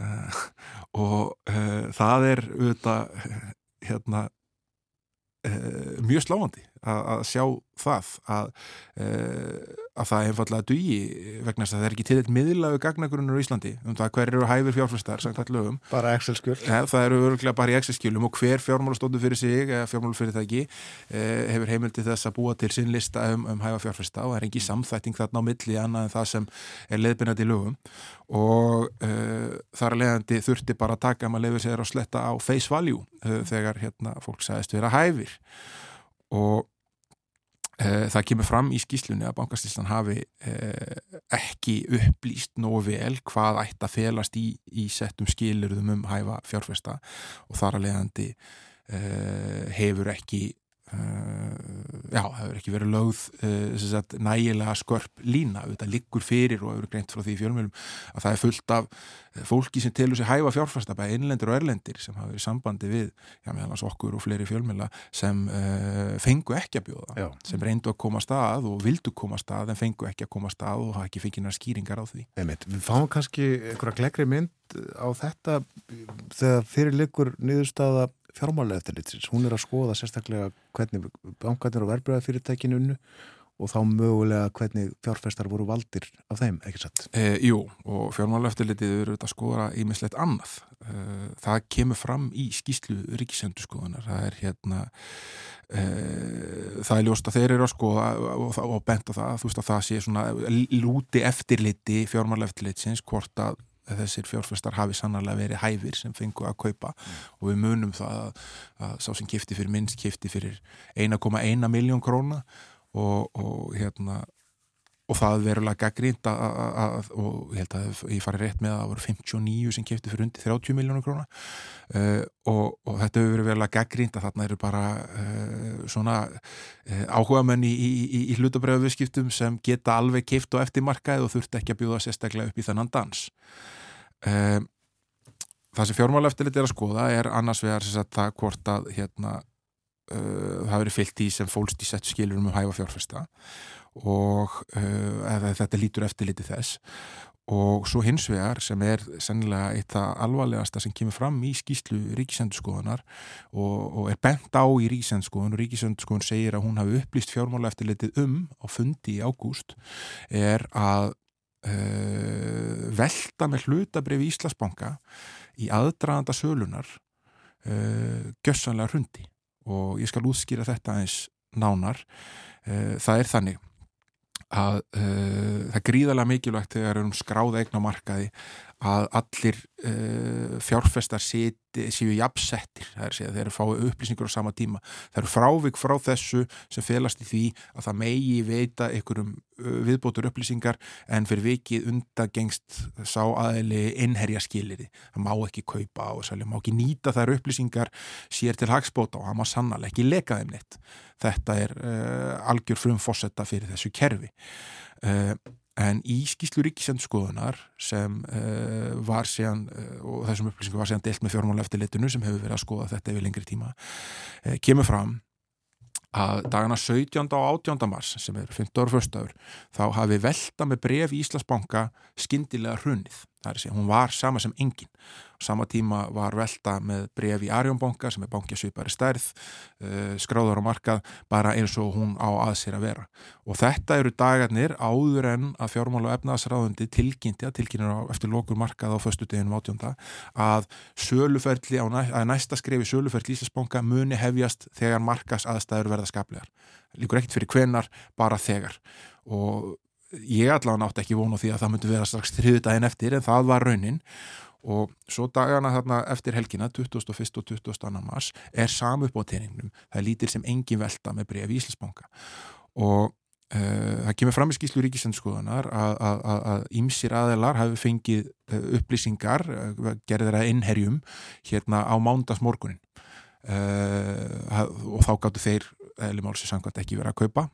Uh, *laughs* og uh, það er auðvitað hérna uh, mjög sláandi að, að sjá það að, uh, að það einfallega dugi vegna þess að það er ekki til eitt miðlagu gagnagrunnur í Íslandi um það hver eru hæfir fjárfæstar. Bara Excel-skjöl. Það eru öruglega bara í Excel-skjölum og hver fjármálastóndu fyrir sig eða fjármálufyrirtæki uh, hefur heimildi þess að búa til sinn lista um, um hæfa fjárfæsta og það er ekki samþætting þarna á milli annað en það sem er leðbyrnandi í lögum og uh, þar leðandi þurfti bara að taka maður lefið sér að sletta á face value uh, þegar hérna, fólk sagðist vera hæfir og Eh, það kemur fram í skýslunni að bankastilstan hafi eh, ekki upplýst nógu vel hvað ætti að felast í, í settum skilurðum um hæfa fjárfesta og þar að leiðandi eh, hefur ekki já, hefur ekki verið lögð sagt, nægilega skörp lína þetta liggur fyrir og hefur greint frá því fjölmjölum að það er fullt af fólki sem telur sig hæfa fjárfasta bæði innlendir og erlendir sem hafa verið sambandi við já, meðalans okkur og fleiri fjölmjöla sem uh, fengu ekki að bjóða já. sem reyndu að koma stað og vildu koma stað en fengu ekki að koma stað og hafa ekki fenginar skýringar á því Einmitt. Við fáum kannski einhverja gleggri mynd á þetta þegar fyrir liggur niðurstaða fjármálega eftirlitsins. Hún er að skoða sérstaklega hvernig bankarnir og verbreyðafyrirtækinu unnu og þá mögulega hvernig fjárfestar voru valdir af þeim, ekki satt? E, jú, og fjármálega eftirlitið eru að skoða ímislegt annað. E, það kemur fram í skýslu ríkisendurskoðunar. Það er hérna e, það er ljóst að þeir eru að skoða og, og benda það, þú veist að það sé svona lúti eftirliti fjármálega eftirlitsins hvort að þessir fjárfæstar hafi sannarlega verið hæfir sem fengu að kaupa mm. og við munum það að, að sá sem kifti fyrir minnst kifti fyrir 1,1 miljón króna og, og hérna og það verulega gaggrínt og ég held að ég fari rétt með að það voru 59 sem kefti fyrir undir 30 miljónur króna. Uh, og, og þetta hefur verið verulega gaggrínt að þarna eru bara uh, svona uh, áhuga menn í, í, í, í hlutabröðuviskiptum sem geta alveg keift og eftir markaði og þurft ekki að bjóða sérstaklega upp í þennan dans. Það sem fjármála eftirlit er að skoða er annars vegar að það hvort að hérna, það hefur fyllt í sem fólst í sett skilur um að hæfa fjárfesta og uh, þetta lítur eftirliti þess. Og svo hins vegar sem er sennilega eitt það alvarlegasta sem kemur fram í skýslu ríkisendurskoðunar og, og er bent á í ríkisendurskoðun og ríkisendurskoðun segir að hún hafi upplýst fjármála eftirlitið um á fundi í ágúst er að uh, velta með hlutabrif í Íslasbanka í aðdraðanda sölunar uh, gössanlega hrundi og ég skal útskýra þetta eins nánar. Uh, það er þannig að það er gríðarlega mikilvægt þegar við erum skráð eign á markaði að allir uh, fjárfestar séu jafnsettir, það er að segja, þeir eru fáið upplýsingur á sama tíma. Það eru frávik frá þessu sem felast í því að það megi veita einhverjum uh, viðbótur upplýsingar en fyrir vikið undagengst sá aðeili innherja skiliði. Það má ekki kaupa og það má ekki nýta þær upplýsingar sér til hagspóta og það má sannlega ekki leka þeim neitt. Þetta er uh, algjör frumfossetta fyrir þessu kerfi. En í skýslu ríkisendskoðunar sem uh, var síðan, uh, og þessum upplýsingum var síðan delt með fjármála eftirlitinu sem hefur verið að skoða þetta yfir lengri tíma, uh, kemur fram að dagana 17. og 18. mars, sem er 15. og 1. áur, þá hafi velta með bref í Íslandsbanka skindilega hrunnið. Það er að segja, hún var sama sem engin. Sama tíma var velta með bref í Arjónbanka sem er bankja svipari stærð, uh, skráður á markað, bara eins og hún á að sér að vera. Og þetta eru dagarnir áður en að fjármála og efnaðsráðundi tilkynnti að tilkynnir á eftir lokur markað á föstu deginum átjónda að söluferli, að næsta skrefi söluferli Íslandsbanka muni hefjast þegar markas aðstæður verða skaplegar. Líkur ekkert fyrir hvenar, bara þegar. Og ég allavega nátt ekki vonu því að það myndi vera strax þriðu daginn eftir en það var raunin og svo dagana þarna eftir helgina 21. og 22. mars er samu upp á teiningnum, það er lítil sem engin velta með breyfi í Íslandsbanka og uh, það kemur fram í skýslu ríkisendskoðunar að ímsir aðelar hafi fengið uh, upplýsingar, uh, gerðir að innherjum hérna á mándagsmorgunin og þá gáttu þeir eða málsins samkvæmt ekki verið að kaupa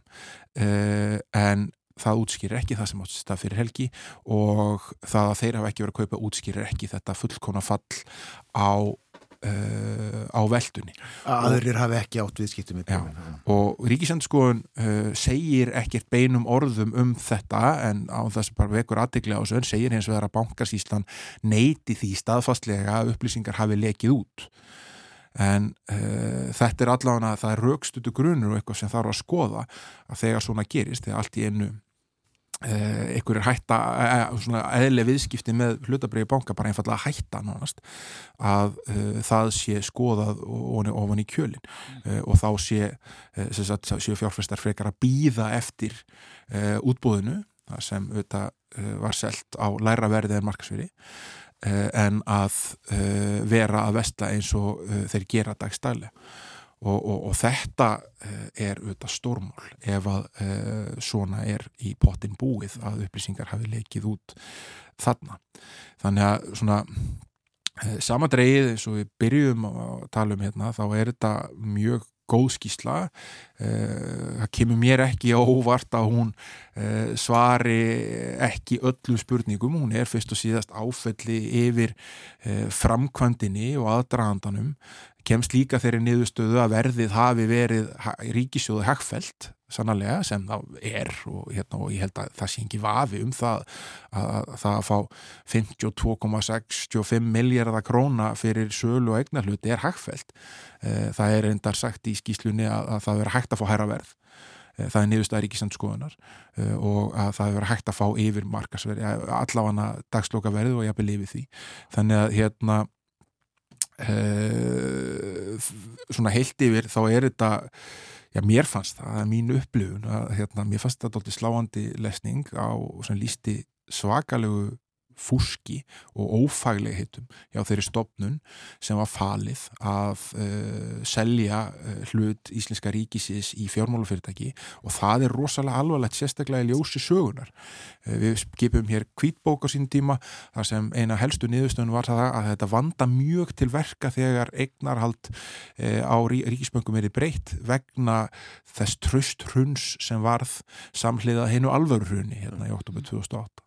en það útskýrir ekki það sem átt stað fyrir helgi og það að þeir hafa ekki verið að kaupa útskýrir ekki þetta fullkona fall á, uh, á veldunni. Aðrir hafi ekki átt viðskiptum í björn. Og Ríkisendskoðun uh, segir ekkert beinum orðum um þetta en á þess að bara vekur aðdeglega á þessu segir hins vegar að Bankasíslan neyti því staðfastlega að upplýsingar hafi lekið út en uh, þetta er allavega það er raukstutu grunur og eitthvað sem þarf að skoða að þegar svona gerist, þegar allt í einu einhver er hætta eðlega viðskipti með hlutabriði banka bara einfallega hætta nánast að uh, það sé skoðað ofan í kjölin uh, og þá sé, uh, sagt, sé fjárfæstar frekar að býða eftir útbúðinu sem auðvitað var selt á læra verðið en markasveri en að vera að vestla eins og þeir gera dagstæli Og, og, og þetta er auðvitað stórmál ef að uh, svona er í pottin búið að upplýsingar hafi leikið út þarna. Þannig að svona uh, samadreið eins og við byrjum að tala um hérna þá er þetta mjög góð skísla það kemur mér ekki óvart að hún svari ekki öllum spurningum, hún er fyrst og síðast áfelli yfir framkvæmdini og aðdragandanum. Kemst líka þeirri niðurstöðu að verðið hafi verið ríkisjóðu hagfælt sannarlega sem það er og, hérna, og ég held að það sé ekki vafi um það að, að, að það að fá 52,65 miljardar króna fyrir sölu og eignarhluti er hagfælt eh, það er endar sagt í skýslunni að, að það verður hægt að fá hæra verð. Eh, það er niðurstæðar ríkisandskoðunar eh, og að það verður hægt að fá yfir markasverði, allavega dagsloka verð og ég hafði lifið því. Þannig að hérna Uh, svona heilt yfir þá er þetta já mér fannst það, það er mín upplifun að hérna, mér fannst þetta doldið sláandi lesning á svona lísti svakalegu fúski og ófaglegheitum hjá þeirri stopnun sem var falið að uh, selja uh, hlut Íslenska ríkisins í fjármálufyrirtæki og það er rosalega alvarlegt sérstaklega í ljósi sögunar. Uh, við skipum hér kvítbók á sín tíma þar sem eina helstu niðurstöðun var það að þetta vanda mjög til verka þegar eignarhald á rí, ríkisböngum er breytt vegna þess tröst hruns sem varð samhliða hennu alvöru hrunni hérna í oktober 2008.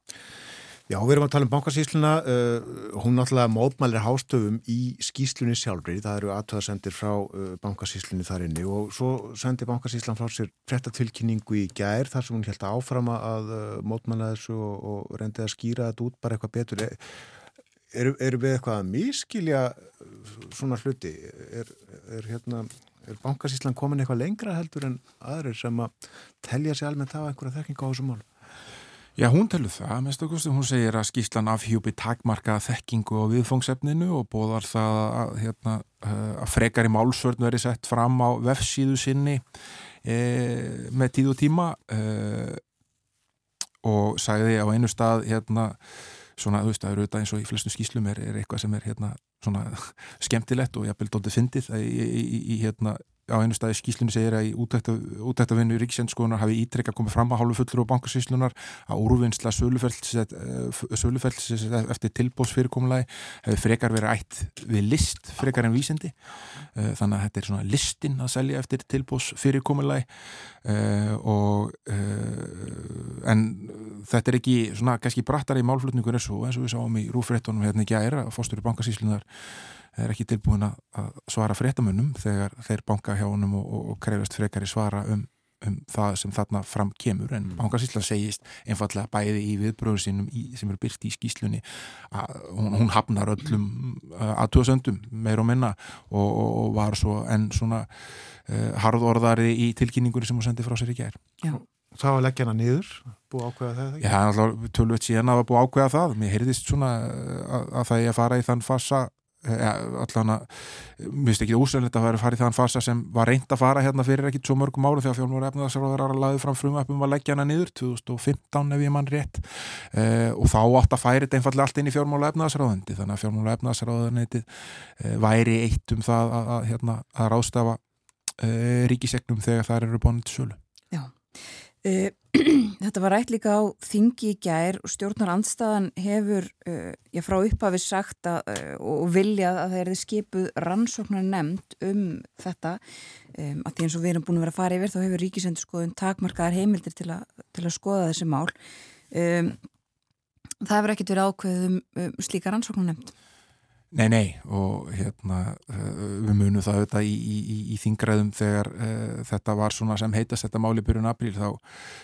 Já, við erum að tala um bankasísluna, uh, hún náttúrulega mótmælir hástöfum í skíslunni sjálfri, það eru aðtöðasendir frá uh, bankasíslunni þar inni og svo sendi bankasíslan frá sér frettatilkynningu í gær þar sem hún held að áframa að uh, mótmæla þessu og, og reyndi að skýra þetta út bara eitthvað betur. Eru er við eitthvað að miskilja svona hluti? Er, er, hérna, er bankasíslan komin eitthvað lengra heldur en aðrir sem að telja sér almennt að einhverja þekkinga á þessu mál? Já, hún telur það, mest okkur, hún segir að skýslan afhjúpi takmarka þekkingu og viðfóngsefninu og bóðar það að, hérna, eh, að frekar í málsvörn veri sett fram á vefsíðu sinni e, með tíð og tíma e, og sagði á einu stað hérna, svona, þú veist, eru auðvitað eins og í flestu skýslum er, er eitthvað sem er hérna, svona *laughs* skemmtilegt og jafnvel dóttið fyndið í, í, í, í hérna á einu staði skýslunni segir að í útæktavinnu ríkisendskoðunar hafi ítrekka komið fram að hálfu fullur og bankasíslunar að úrvinnsla sölufells eftir tilbósfyrirkomulagi hefur frekar verið ætt við list frekar en vísindi. Eh, þannig að þetta er svona listin að selja eftir tilbósfyrirkomulagi eh, og eh, en þetta er ekki svona kannski brattar í málflutningur eins og við sáum í rúfréttunum hérna ekki að er að fórstur í bankasíslunar er ekki tilbúin að svara fréttamönnum þegar þeir banka hjá honum og, og, og krefast frekari svara um, um það sem þarna fram kemur. En mm. bankasýsla segist einfallega bæði í viðbröðu sínum í, sem eru byrkt í skýslunni að hún, hún hafnar öllum uh, aðtúasöndum meir og minna og, og var svo enn svona uh, harðorðari í tilkynningunni sem hún sendi frá sér í gær. Já. Það var leggjana niður, búið ákveða það Já, alltaf tölvöld síðan að það búið ákveða það. Mér heyrðist svona að, að það er að fara í þann fassa allan að mér finnst ekki ósöðilegt að vera farið þann fasa sem var reynd að fara hérna fyrir ekkit svo mörgum áru þegar fjármóra efnaðarsráður að laði fram frumöpum að leggja hana niður 2015 ef ég mann rétt. Eh, og þá átt að færi þetta einfallega allt inn í fjármóla efnaðarsráðundi þannig að fjármóla efnaðarsráðundi eh, væri eitt um það að, að, hérna, að rástafa eh, ríkisegnum þegar það eru bónið til sölu. Já Uh, *clears throat* þetta var rætt líka á þingi í gær og stjórnar andstaðan hefur uh, já, frá upphafi sagt að, uh, og viljað að það er skipuð rannsóknar nefnd um þetta. Um, að því eins og við erum búin að vera að fara yfir þá hefur ríkisendurskoðun takmarkaðar heimildir til, a, til að skoða þessi mál. Um, það hefur ekkert verið ákveðið um, um slíka rannsóknar nefnd Nei, nei og hérna við munum það auðvitað í, í, í þingræðum þegar uh, þetta var svona sem heitast þetta máli byrjun apríl þá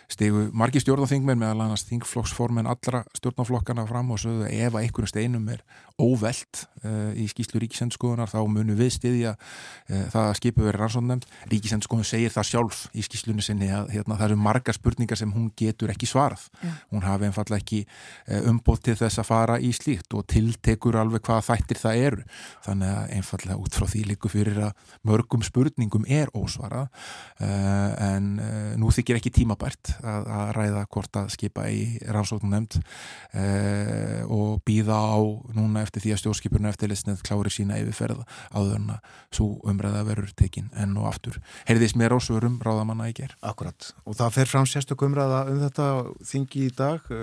stegu margi stjórnarþingmenn meðal annars þingflokksformen allra stjórnarflokkana fram og sögðu ef að einhvern steinum er óvelt uh, í skýslu ríkisendskoðunar þá munum við stiðja uh, það að skipu verið rannsónnemnd ríkisendskoðun segir það sjálf í skýslunni sinni að hérna, það eru marga spurningar sem hún getur ekki svarað yeah. hún hafi einfalla ekki umbótt til þess að fara í slíkt og tiltekur alveg hvað þættir það eru þannig að einfallega út frá því líku fyrir að mörgum spurningum er ósvarað uh, en uh, nú þykir ekki tímabært að, að ræða hvort að skipa í rannsóknum nefnd uh, og býða á núna eftir því að stjórnskipurnu eftirlitsnið klári sína yfirferð áður en að svo umræða verður tekin enn og aftur. Heyrðis mér ásvörum ráðamanna í ger. Akkurat og það fer fram sérstök umræða um þetta þingi í dag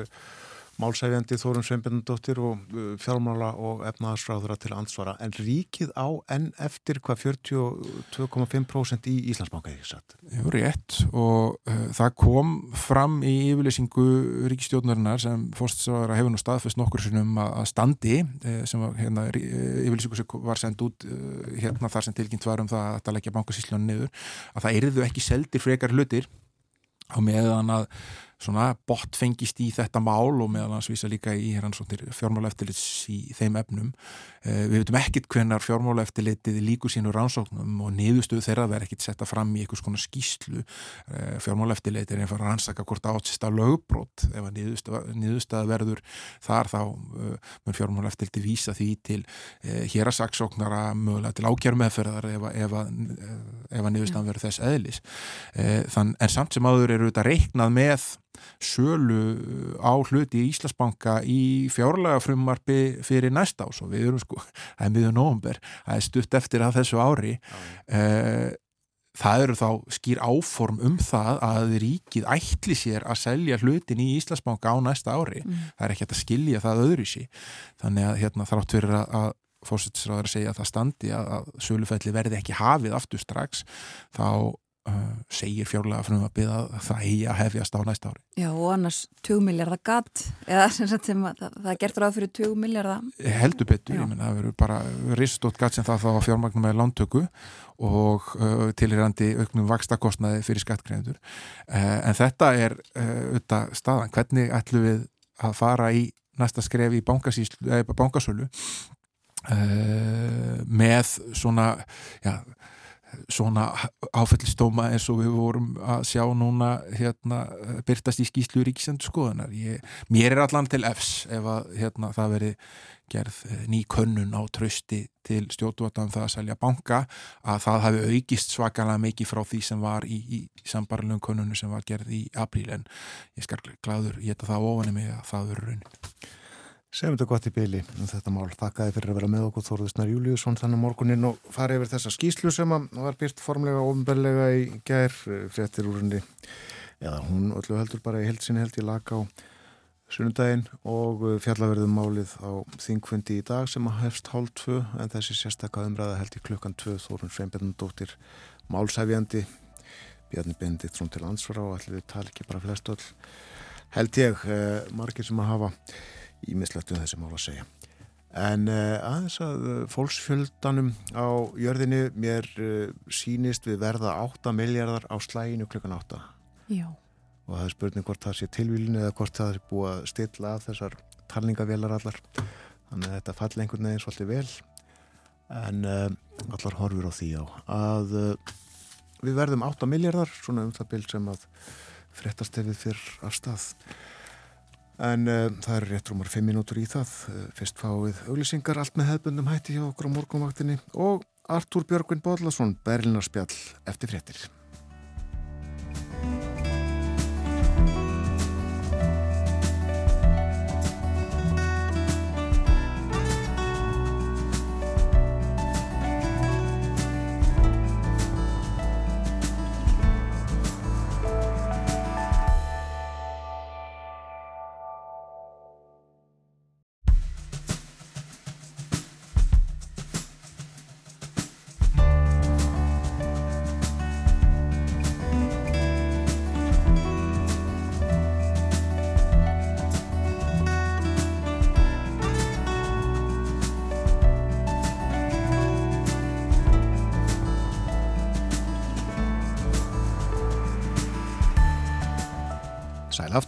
málsæfjandi Þórun Sveinbjörndóttir og uh, fjármála og efnaðarsráðura til ansvara en ríkið á enn eftir hvað 42,5% í Íslandsbanka ekki satt? Jú, rétt og uh, það kom fram í yfirleysingu ríkistjóðnarinnar sem fórstsáðara hefur nú staðfest nokkur sinnum að standi uh, sem var, hérna, uh, yfirleysingu sem var sendt út uh, hérna þar sem tilkynnt var um það að það leggja bankasísljónu niður að það erðu ekki seldir frekar hlutir á meðan að svona bort fengist í þetta mál og meðal hans vísa líka í fjármála eftirlits í þeim efnum. Eh, við veitum ekkit hvenar fjármála eftirlitið líkur sínu rannsóknum og niðurstöðu þeirra verður ekkit setta fram í einhvers konar skýslu. Eh, fjármála eftirlitið er einfar að rannsaka hvort átsist af lögbrót. Ef að niðurstöða verður þar þá uh, mun fjármála eftirlitið vísa því til uh, hér að saksóknara mögulega til ákjærum meðferðar ef, ef að, að niðurstöðan verður þess eðlis. Þann, en samt sem áður eru þetta reiknað með sölu á hluti í Íslasbanka í fjárlega frumarpi fyrir næsta ás og við erum sko, *laughs* það er miður nógumber, það er stutt eftir að þessu ári. Uh, það eru þá skýr áform um það að ríkið ætli sér að selja hlutin í Íslasbanka á næsta ári, mm. það er ekki að skilja það öðru sí, þannig að hérna, þrátt fyrir að, að fórsættisraður að segja að það standi að, að sölufelli verði ekki hafið aftur strax, þá segir fjárlega frá að byggja það eigi að hefjast á næsta ári. Já og annars 20 miljardar gatt eða sem sem að, það, það gertur ráð fyrir 20 miljardar heldur betur, Já. ég menna það verður bara ristótt gatt sem það þá fjármagnum með lántöku og uh, tilhyrandi auknum vakstakostnaði fyrir skattgreðendur uh, en þetta er auðvitað staðan, hvernig ætlum við að fara í næsta skref í bankasölu með svona já svona áfællistóma eins og við vorum að sjá núna hérna, byrtast í skýslu ríkisendur skoðunar ég, mér er allan til efs ef að hérna, það veri gerð eh, ný könnun á trösti til stjórnvöldan um það að selja banka að það hafi aukist svakalega mikið frá því sem var í, í sambarlegum könnunu sem var gerð í apríl. En ég skar glæður, geta það ofan í mig að það verður raunin Segjum þetta gott í byli um þetta mál. Þakkaði fyrir að vera með okkur Þóruðsnar Júliusson þannig morgunin og fara yfir þessa skýslu sem var byrt formlega og ofnbellega í gær fréttir úr henni eða hún öllu heldur bara í heldsinni held í laga á sunnudaginn og fjallaverðum málið á þingfundi í dag sem að hefst hálf tvö en þessi sérstakka umræða held í klukkan tvö Þórun Sveinbjörnundóttir málsæfjandi Bjarni Bendit frún til ansvara og allir tala ekki bara flest öll held ég eh, margir sem að hafa ímislegt um þessi mál að segja. En uh, aðeins að uh, fólksfjöldanum á jörðinu mér uh, sínist við verða 8 miljardar á slæginu klukkan 8. Já. Og það er spurning hvort það sé tilvílinu eða hvort það er búið að stilla af þessar talningavélar allar. Þannig að þetta falli einhvern veginn svolítið vel. En allar horfur á því á að við verðum 8 miljardar, svona um það bild sem að frettastefið fyrr af stað en uh, það er rétt rúmar 5 minútur í það. Uh, fyrst fáið auglisingar allt með hefbundum hætti hjá okkur á morgunvaktinni. Og Artúr Björgvin Bodlason Berlinarspjall eftir fréttir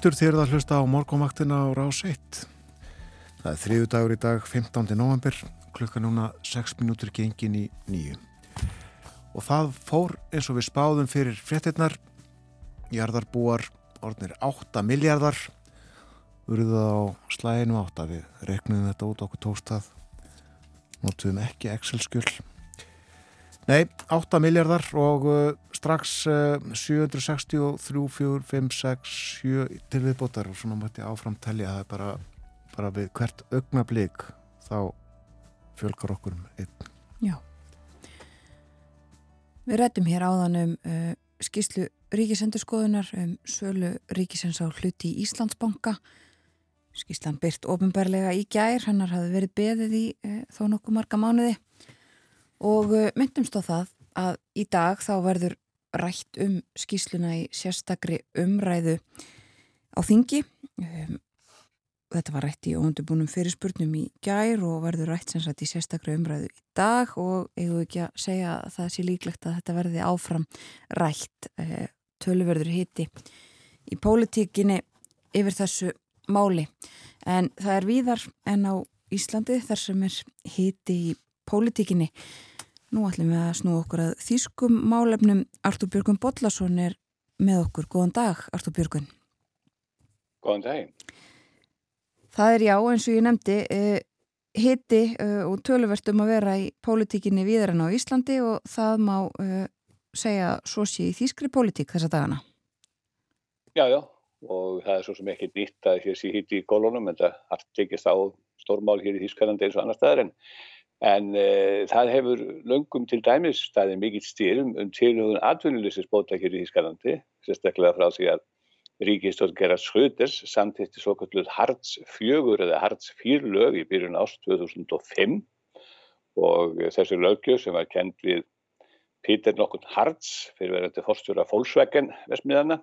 aftur þér að hlusta á morgumvaktina á rás 1. Það er þriðu dagur í dag, 15. november, klukka núna 6 minútur gengin í nýju. Og það fór eins og við spáðum fyrir fréttinnar, jarðarbúar orðnir 8 miljardar, urðuð á slæðinu 8, við reknum þetta út okkur tóstað, notuðum ekki Excel-skjöld. Nei, 8 miljardar og uh, strax uh, 763, 4, 5, 6, 7 til viðbótar og svona mætti áframtælja að það er bara, bara við hvert augnablík þá fjölgar okkur um einn. Já. Við rættum hér áðan um uh, skýslu ríkisendurskoðunar um sölu ríkisens á hluti í Íslandsbanka. Skýslan byrt ofinbarlega í gær, hannar hafði verið beðið í uh, þó nokkuð marga mánuði og uh, myndumst á það að í dag þá verður rætt um skýsluna í sérstakri umræðu á þingi. Um, þetta var rætt í óundubunum fyrirspurnum í gær og verður rætt sem sagt í sérstakri umræðu í dag og eigum við ekki að segja að það sé líklegt að þetta verði áfram rætt uh, töluverður hitti í pólitíkinni yfir þessu máli. En það er víðar en á Íslandi þar sem er hitti í pólitíkinni Nú ætlum við að snú okkur að þýskum málefnum. Artur Björgun Bodlason er með okkur. Góðan dag, Artur Björgun. Góðan dag. Það er já, eins og ég nefndi, eh, hitti eh, og töluvert um að vera í pólitíkinni viðar en á Íslandi og það má eh, segja svo sé í þýskri pólitík þessa dagana. Já, já, og það er svo sem ekki nýtt að sé hitti í gólunum en það har tekist á stórmál hér í Þýskalandi eins og annar staðar en En uh, það hefur löngum til dæmis staðið mikill styrum um tilhugun atvinnuleysisbóta hér í Þískalandi, sérstaklega frá því að ríkistjórn Gerard Schröders samtitti svo kalluð Hartz 4 eða Hartz 4 lög í byrjun ást 2005 og þessi lögjöf sem var kend við Peter nokkun Hartz fyrir verðandi fórstjóra Volkswagen vesmiðana,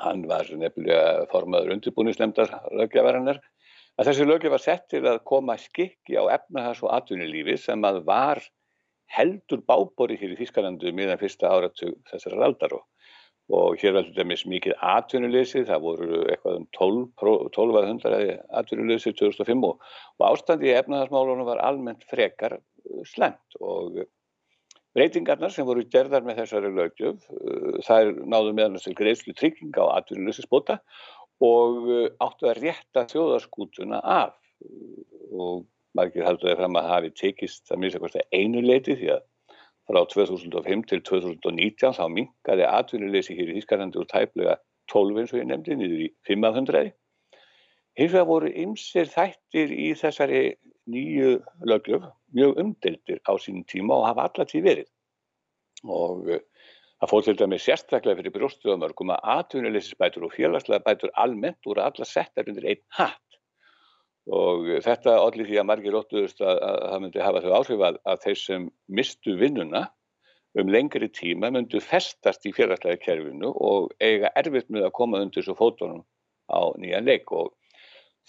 hann var nefnilega formaður undirbúningslemdar lögjafarinnar að þessi lögjöf var sett til að koma skikki á efnahags- og atvinnulífi sem að var heldur bábori hér í Þískalandu miðan fyrsta áratug þessari aldar. Og, og hér var þetta mikið atvinnuleysi, það voru eitthvað um 1200 atvinnuleysi 2005 og, og ástandi í efnahagsmálunum var almennt frekar uh, slemt og breytingarnar sem voru gerðar með þessari lögjöf, uh, þær náðu meðan þess að greiðslu trygginga á atvinnuleysisbóta og uh, áttu að rétta þjóðarskútuna af og margir haldur það fram að hafi tekist að hvort það einu leiti því að frá 2005 til 2019 þá mingaði atvinnuleysi hér í Þískarlandi úr tæplega 12 eins og ég nefndi niður í 500. Hins vegar voru ymsir þættir í þessari nýju löglöf mjög umdeldir á sínum tíma og hafa allar tíð verið og uh, Það fór til dæmi sérstaklega fyrir brjóstuðamörgum að atvinnuleysisbætur og félagslega bætur almennt voru alla settar undir einn hatt. Og þetta allir því að margir óttuðust að, að það myndi hafa þau áhrif að, að þeir sem mistu vinnuna um lengri tíma myndu festast í félagslega kerfinu og eiga erfitt með að koma undir svo fótunum á nýjan leik. Og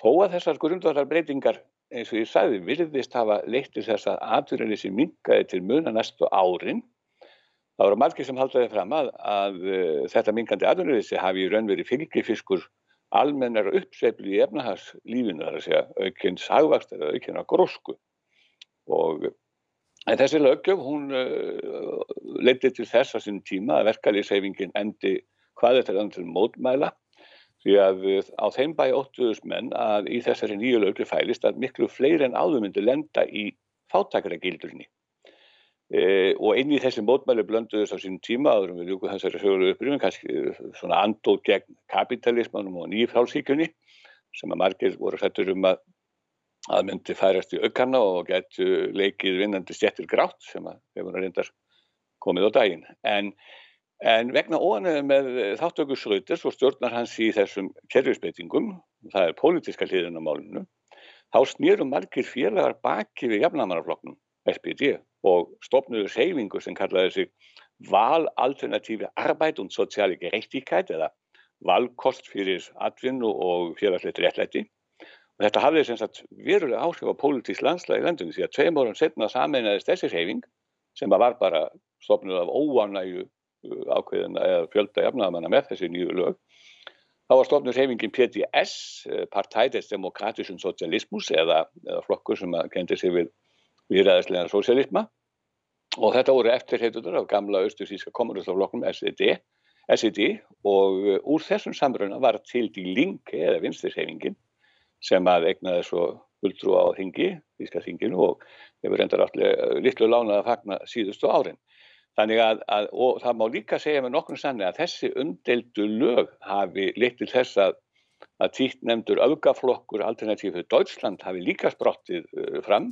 þó að þessar grundvarar breytingar eins og ég sagði virðist hafa leitt til þess að atvinnuleysi mingaði til muna næstu árin Það voru margir sem haldaði fram að, að uh, þetta mingandi aðunriðsi hafi í raun verið fylgifiskur almennar uppsveiflu í efnahagslífinu, þar að segja aukins hagvast eða aukina grósku. Og en þessi lögjöf, hún uh, leiti til þess að sín tíma að verkalýsheifingin endi hvað þetta er andur mótmæla, því að uh, á þeim bæ óttuðust menn að í þessari nýju lögri fælist að miklu fleiri en áður myndi lenda í fátakara gildurni. E, og inn í þessi mótmæli blönduðist á sínum tíma áðurum við ljúku þessari söguru upprýfum kannski eh, svona andóð gegn kapitalismanum og nýjifrálsíkunni sem að margir voru hrettur um að að myndi færast í aukarna og getu leikið vinnandi stjettir grátt sem að hefur reyndar komið á daginn. En, en vegna óanöðu með þáttökusröytis og stjórnar hans í þessum kerfisbeitingum það er pólitiska hliðin á málunum þá snýrum margir félagar baki við jafnamarafloknum SPD og stopnuðu seifingu sem kallaði sig valalternatífi arbeit og sociali gerechtigkeit eða valkost fyrir atvinnu og félagslegt réttlæti. Og þetta hafði sem sagt verulega áhrif á pólitísk landslægi landinu því að tveim árum setna sameinaðist þessi seifing sem var bara stopnuð af óanægu uh, ákveðina eða fjölda jafnaðamanna með þessi nýju lög Þá var stofnur heimingin PDS, eh, Partei des Demokratischen Sozialismus eða, eða flokkur sem kendir sig við viðræðislega sosialisma og þetta voru eftirheitutur af gamla austurfíska kommunistaflokkum SED, SED og eh, úr þessum samruna var til Die Linke eða vinstirshefingin sem að egnaði svo fulltrú á þingi, físka þinginu og hefur reyndar allir litlu lánað að fagna síðustu árin. Þannig að, að það má líka segja með nokkur sannig að þessi umdeldu lög hafi litið þess að, að títt nefndur öfgaflokkur alternatífið Deutschland hafi líka sprottið uh, fram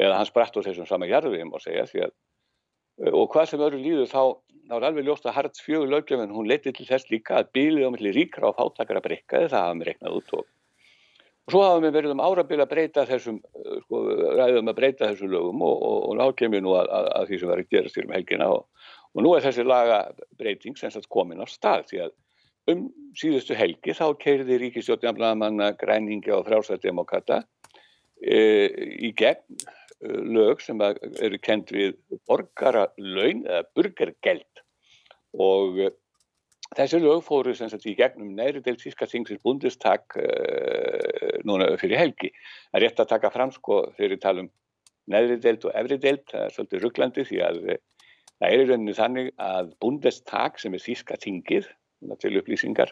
eða hann spratt á þessum sama og því að uh, og hvað sem öru líður þá, þá er alveg ljóst að Harts fjögur lögjöfun hún letið til þess líka að bílið á milli ríkra og fátakara breykaði það hafa með reiknað út og Og svo hafum við verið um árabil að breyta þessum, eh, sko, ræðum að breyta þessum lögum og, og, og ná kemur nú að, að, að því sem verður að gerast til um helgina og, og nú er þessi lagabreiting sem sagt komin á stað því að um síðustu helgi þá keiriði ríkistjóttjafnamanna græningi á frálsættdemokata e, í gegn lög sem eru kent við borgaralaun eða burgergeld og Þessi lög fóru sem sagt í gegnum næri del tíska þingsins bundistak uh, eh, núna fyrir helgi. Það er rétt að taka fram sko þegar við talum næri delt og efri delt, það er svolítið rugglandi því að uh, það er í rauninu þannig að bundistak sem er þíska þingið, til upplýsingar,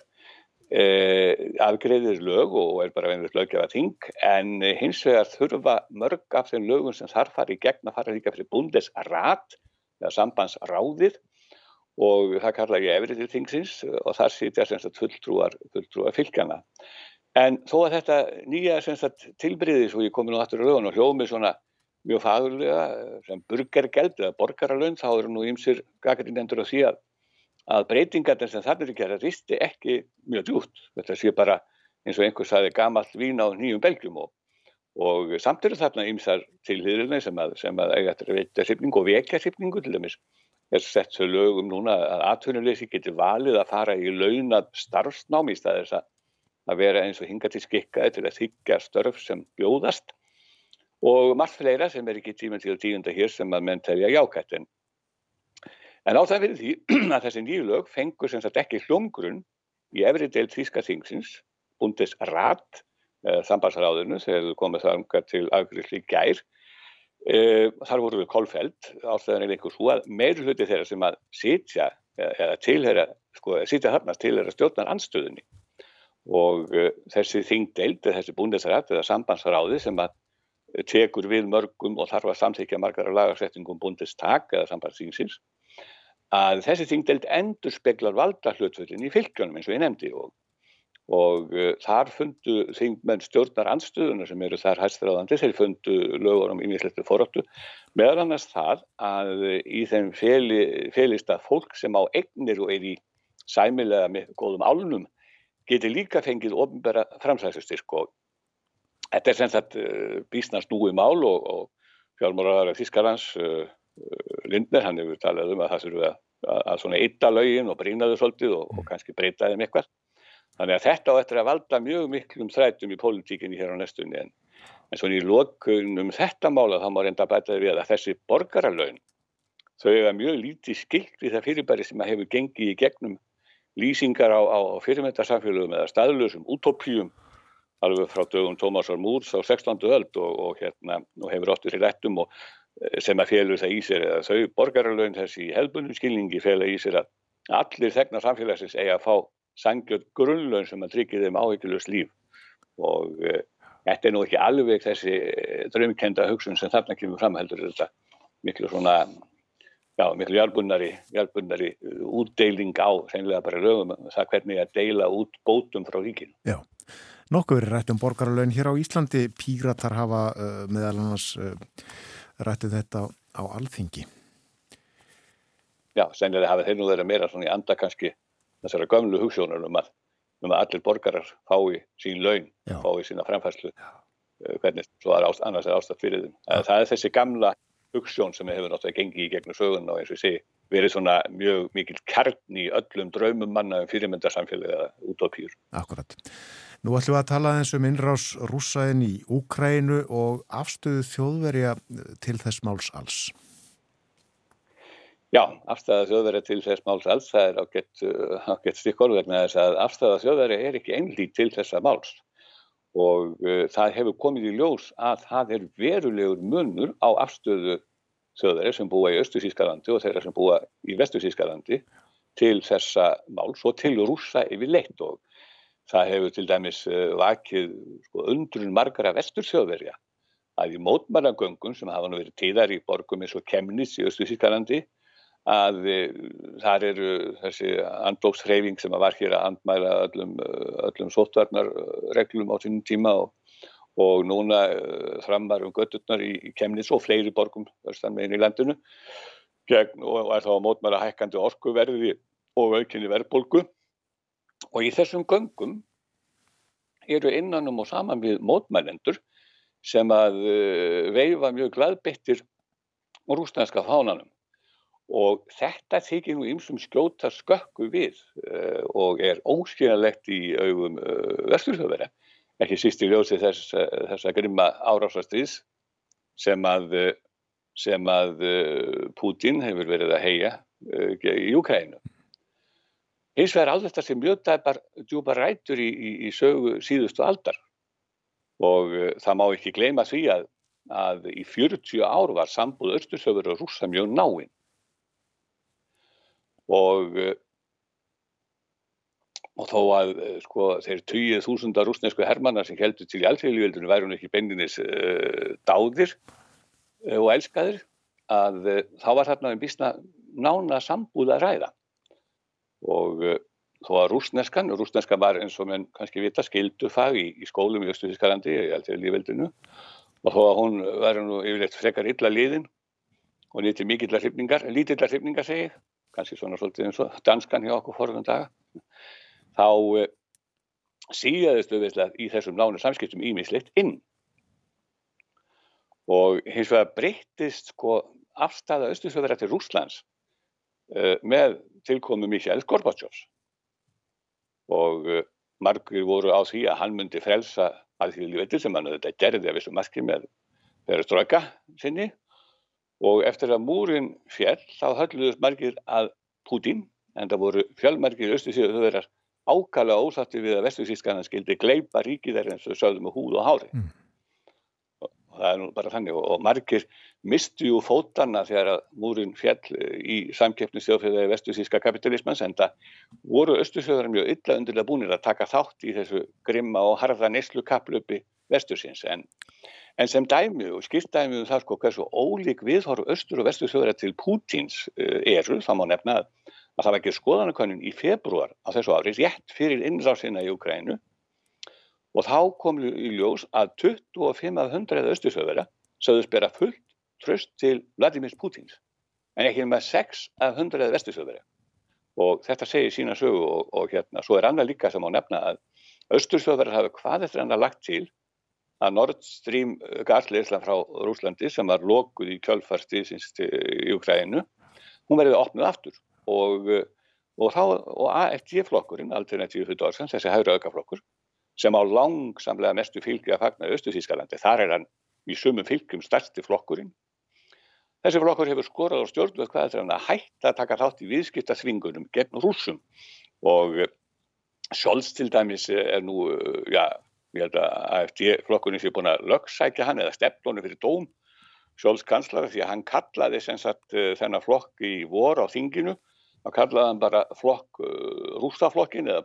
afgreðir lög og er bara venður löggefa þing en hins vegar þurfa mörg af þeim lögum sem þarf farið í gegn að fara líka fyrir bundisrat eða sambandsráðið og það kalla ég efrið til þingsins og þar sýtja fulltrúar, fulltrúar fylgjana. En þó að þetta nýja tilbriði, svo ég komi nú aftur á lögun og hljóð mig svona mjög fagurlega sem burgergeld eða borgaralönd, þá eru nú ýmsir gagrinendur að því að, að breytingarnir sem þarna er að gera risti ekki mjög djútt. Þetta sé bara eins og einhvers aðeins gamall vín á nýjum belgjum og, og samt eru þarna ýmsar tilhyrðinni sem að, að eiga þetta veita sýpning og vekja sýpningu til dæmis er sett svo lögum núna að atvinnuleysi getur valið að fara í launað starfsnámi í staðis að vera eins og hinga til skikkaði til að þykja störf sem bjóðast og margt fleira sem er ekki tíma til tíunda hér sem að menn telja jákætt en, en á það fyrir því *clears throat* að þessi nýju lög fengur sem sagt ekki hljómgrunn í efri del Þíska þingsins búndis rat eh, sambandsráðinu þegar þú komið þar til afgriðsli gær. Uh, þar voru við kolfeld ástæðan er einhvers hú að meður hluti þeirra sem að sitja eða tilhera, sko, sitja þarna tilhera stjórnar anstöðunni og þessi þingdeild þessi búndesrætt eða sambandsráði sem að tekur við mörgum og þarf að samþykja margar lagarsettingum búndestak eða sambandsþingsins að þessi þingdeild endur speklar valda hlutföllin í fylgjónum eins og ég nefndi og og uh, þar fundu þingmenn stjórnar andstöðuna sem eru þar hæstræðandi, þeir fundu lögur um ínvísleitu forráttu, meðal annars það að uh, í þeim félist að fólk sem á egnir og er í sæmilega með góðum álunum geti líka fengið ofnbæra framsæðsustyrk og þetta er sem sagt uh, bísnast núi mál og, og fjármáraðar Þískarlands uh, Lindner, hann hefur talað um að það þurfu að, að, svona ytta lögin og brínaðu svolítið og, og kannski breyta þeim eitthvað Þannig að þetta á eftir að valda mjög miklum þrætum í pólitíkinni hér á næstunni en, en svona í lokunum þetta mála þá má reynda að bæta því að þessi borgaralögn þau hefa mjög lítið skilt við það fyrirbæri sem að hefur gengið í gegnum lýsingar á, á fyrirmyndarsamfélögum eða staðlösum útópíum alveg frá dögum Tómasar Múrs á 16. öld og, og, hérna, og hefur óttur í réttum og sem að félur það í sér eða þau borgaralögn þessi helbunum skilningi fela í sér að allir þegna samfélagsins eiga að fá sangjörn grunnlaun sem að tryggja þeim áhyggjulust líf. Og uh, þetta er nú ekki alveg þessi uh, draumkenda hugsun sem þarna kemur fram heldur þetta miklu svona já, miklu hjálpunnari hjálpunnari uh, útdeiling á sennilega bara lögum um það hvernig að deila út bótum frá ríkinu. Já, nokkuð er rætt um borgarlaun hér á Íslandi. Píratar hafa meðal annars rættið þetta á alþingi. Já, sennilega hafa þeir nú verið meira svona í anda kannski þessara gömlu hugssjónur um að, um að allir borgarar fái sín laun, Já. fái sína framfærslu Já. Eh, hvernig svo er ást, annars er ástætt fyrir þeim. Já. Það er þessi gamla hugssjón sem hefur náttúrulega gengið í gegnum sögun og eins og ég segi verið svona mjög mikil kærn í öllum draumum manna um fyrirmyndarsamfélagi eða útópýr. Akkurat. Nú ætlum við að tala eins um innrás rússaðin í Úkrænu og afstöðu þjóðverja til þess máls alls. Já, afstæða þjóðverði til þess máls alls, það er ágætt, ágætt stykkorð vegna þess að afstæða þjóðverði er ekki einlít til þessa máls og uh, það hefur komið í ljós að það er verulegur munur á afstöðu þjóðverði sem búa í Östusískalandi og þeirra sem búa í Vestusískalandi til þessa máls og til rúsa yfir leitt og það hefur til dæmis uh, vakið sko, undrun margara vesturþjóðverja að í mótmannagöngum sem hafa nú verið tíðar í borgum eins og Kemnis í Östusískalandi að þar eru þessi andókshreyfing sem var hér að andmæla öllum, öllum sótvarnarreglum á sínum tíma og, og núna framvar um götturnar í, Kemnis og fleiri borgum meginn í landinu gegn, og er þá mótmæla hækkandi orkuverði og aukinni verðbólgu og í þessum göngum eru innanum og saman við mótmælendur sem að veifa mjög gladbyttir rúsnænska fánanum og þetta þykir nú ymsum skjóta skökku við uh, og er óskiljanlegt í augum uh, eh, vesturþjóðverða ekki síst í ljósi þess, uh, þessa grimma árásastriðs sem að, sem að Putin hefur verið að heia í Ukraínu. Hins vegar alveg þetta sem mjög djúpar rætur í, í, í sögu síðustu aldar. Og það má ekki gleyma því að, að í 40 ár var sambúð Östursöfur og rúsa mjög náinn og eh, og þó að eh, sko þeir týjið þúsundar rúsnesku hermannar sem heldur til í alþjóðlífjöldunum væri hún ekki beinlinis uh, dáðir uh, og elskaðir að uh, þá var þarna um bísna nána sambúð að ræða og þó að rúsneskan, og rúsneskan var eins og menn kannski vita skildufag í, í skólum í Östuðískalandi í alþjóðlífjöldunu og þó að hún var nú yfirleitt frekar illa liðin og nýtti mikillar hrifningar, lítillar hrifningar segi kannski svona svolítið eins og danskan hjá okkur forðan daga, þá uh, síðaðist auðvitað í þessum nánu samskiptum ímisleitt inn. Og hins vegar breyttist sko afstæða Östusöðara til Rúslands með tilkomu Mikhail Gorbatsjós. Og uh, margir voru á því að hann myndi frelsa að því lífettir sem hann þetta gerði að vissu maski með pereströka sinni og eftir að múrin fjell þá hölluðust margir að Putin en það voru fjölmargir austusíðu þau verðar ákala ósatti við að vestusískan skildi gleipa ríkið þeir eins og sögðu með húð og hári mm. Og, það er nú bara þannig. Og, og margir mistu jú fótanna þegar að múrin fjell í samkeppni stjóðfjöðaði vestusíska kapitalismans en það voru austusíðurar mjög illa undirlega búinir að taka þátt í þessu grimma og harða neslu kaplöpi vestusins en En sem dæmi og skilt dæmi um það sko hversu ólík viðhorf austur og vestur þjóðra til Pútins uh, eru, það má nefna að það var ekki skoðanakönnun í februar á þessu ári, rétt fyrir innrásina í Ukrænu og þá kom í ljós að 25 af 100 austur þjóðra sögðust bera fullt tröst til Vladimir Pútins en ekki með 6 af 100 vestur þjóðra og þetta segir sína sögu og, og hérna, svo er annað líka sem má nefna að þjóðra hafa hvað eftir annað lagt til að Nord Stream gasleisla frá Rúslandi sem var lokuð í kjölfarstiðsins í Ukrænu, hún verði opnuð aftur. Og, og, og AFG-flokkurinn, Alternatíu fyrir Dórsans, þessi hægra aukaflokkur, sem á langsamlega mestu fylgi að fagna í Östuþískalandi, þar er hann í sumum fylgjum starsti flokkurinn. Þessi flokkur hefur skorað á stjórnvöld hvað þetta er hann að hætta að taka þátt í viðskipta þvingunum gegn rúsum og Scholz til dæmis er nú, já, ég held að AFD-flokkurinn sé búin að lögsækja hann eða stefnlónu fyrir dóm. Sjálfskanslara því að hann kallaði sagt, uh, þennan flokk í vor á þinginu. Og kallaði hann bara flokk rústaflokkin eða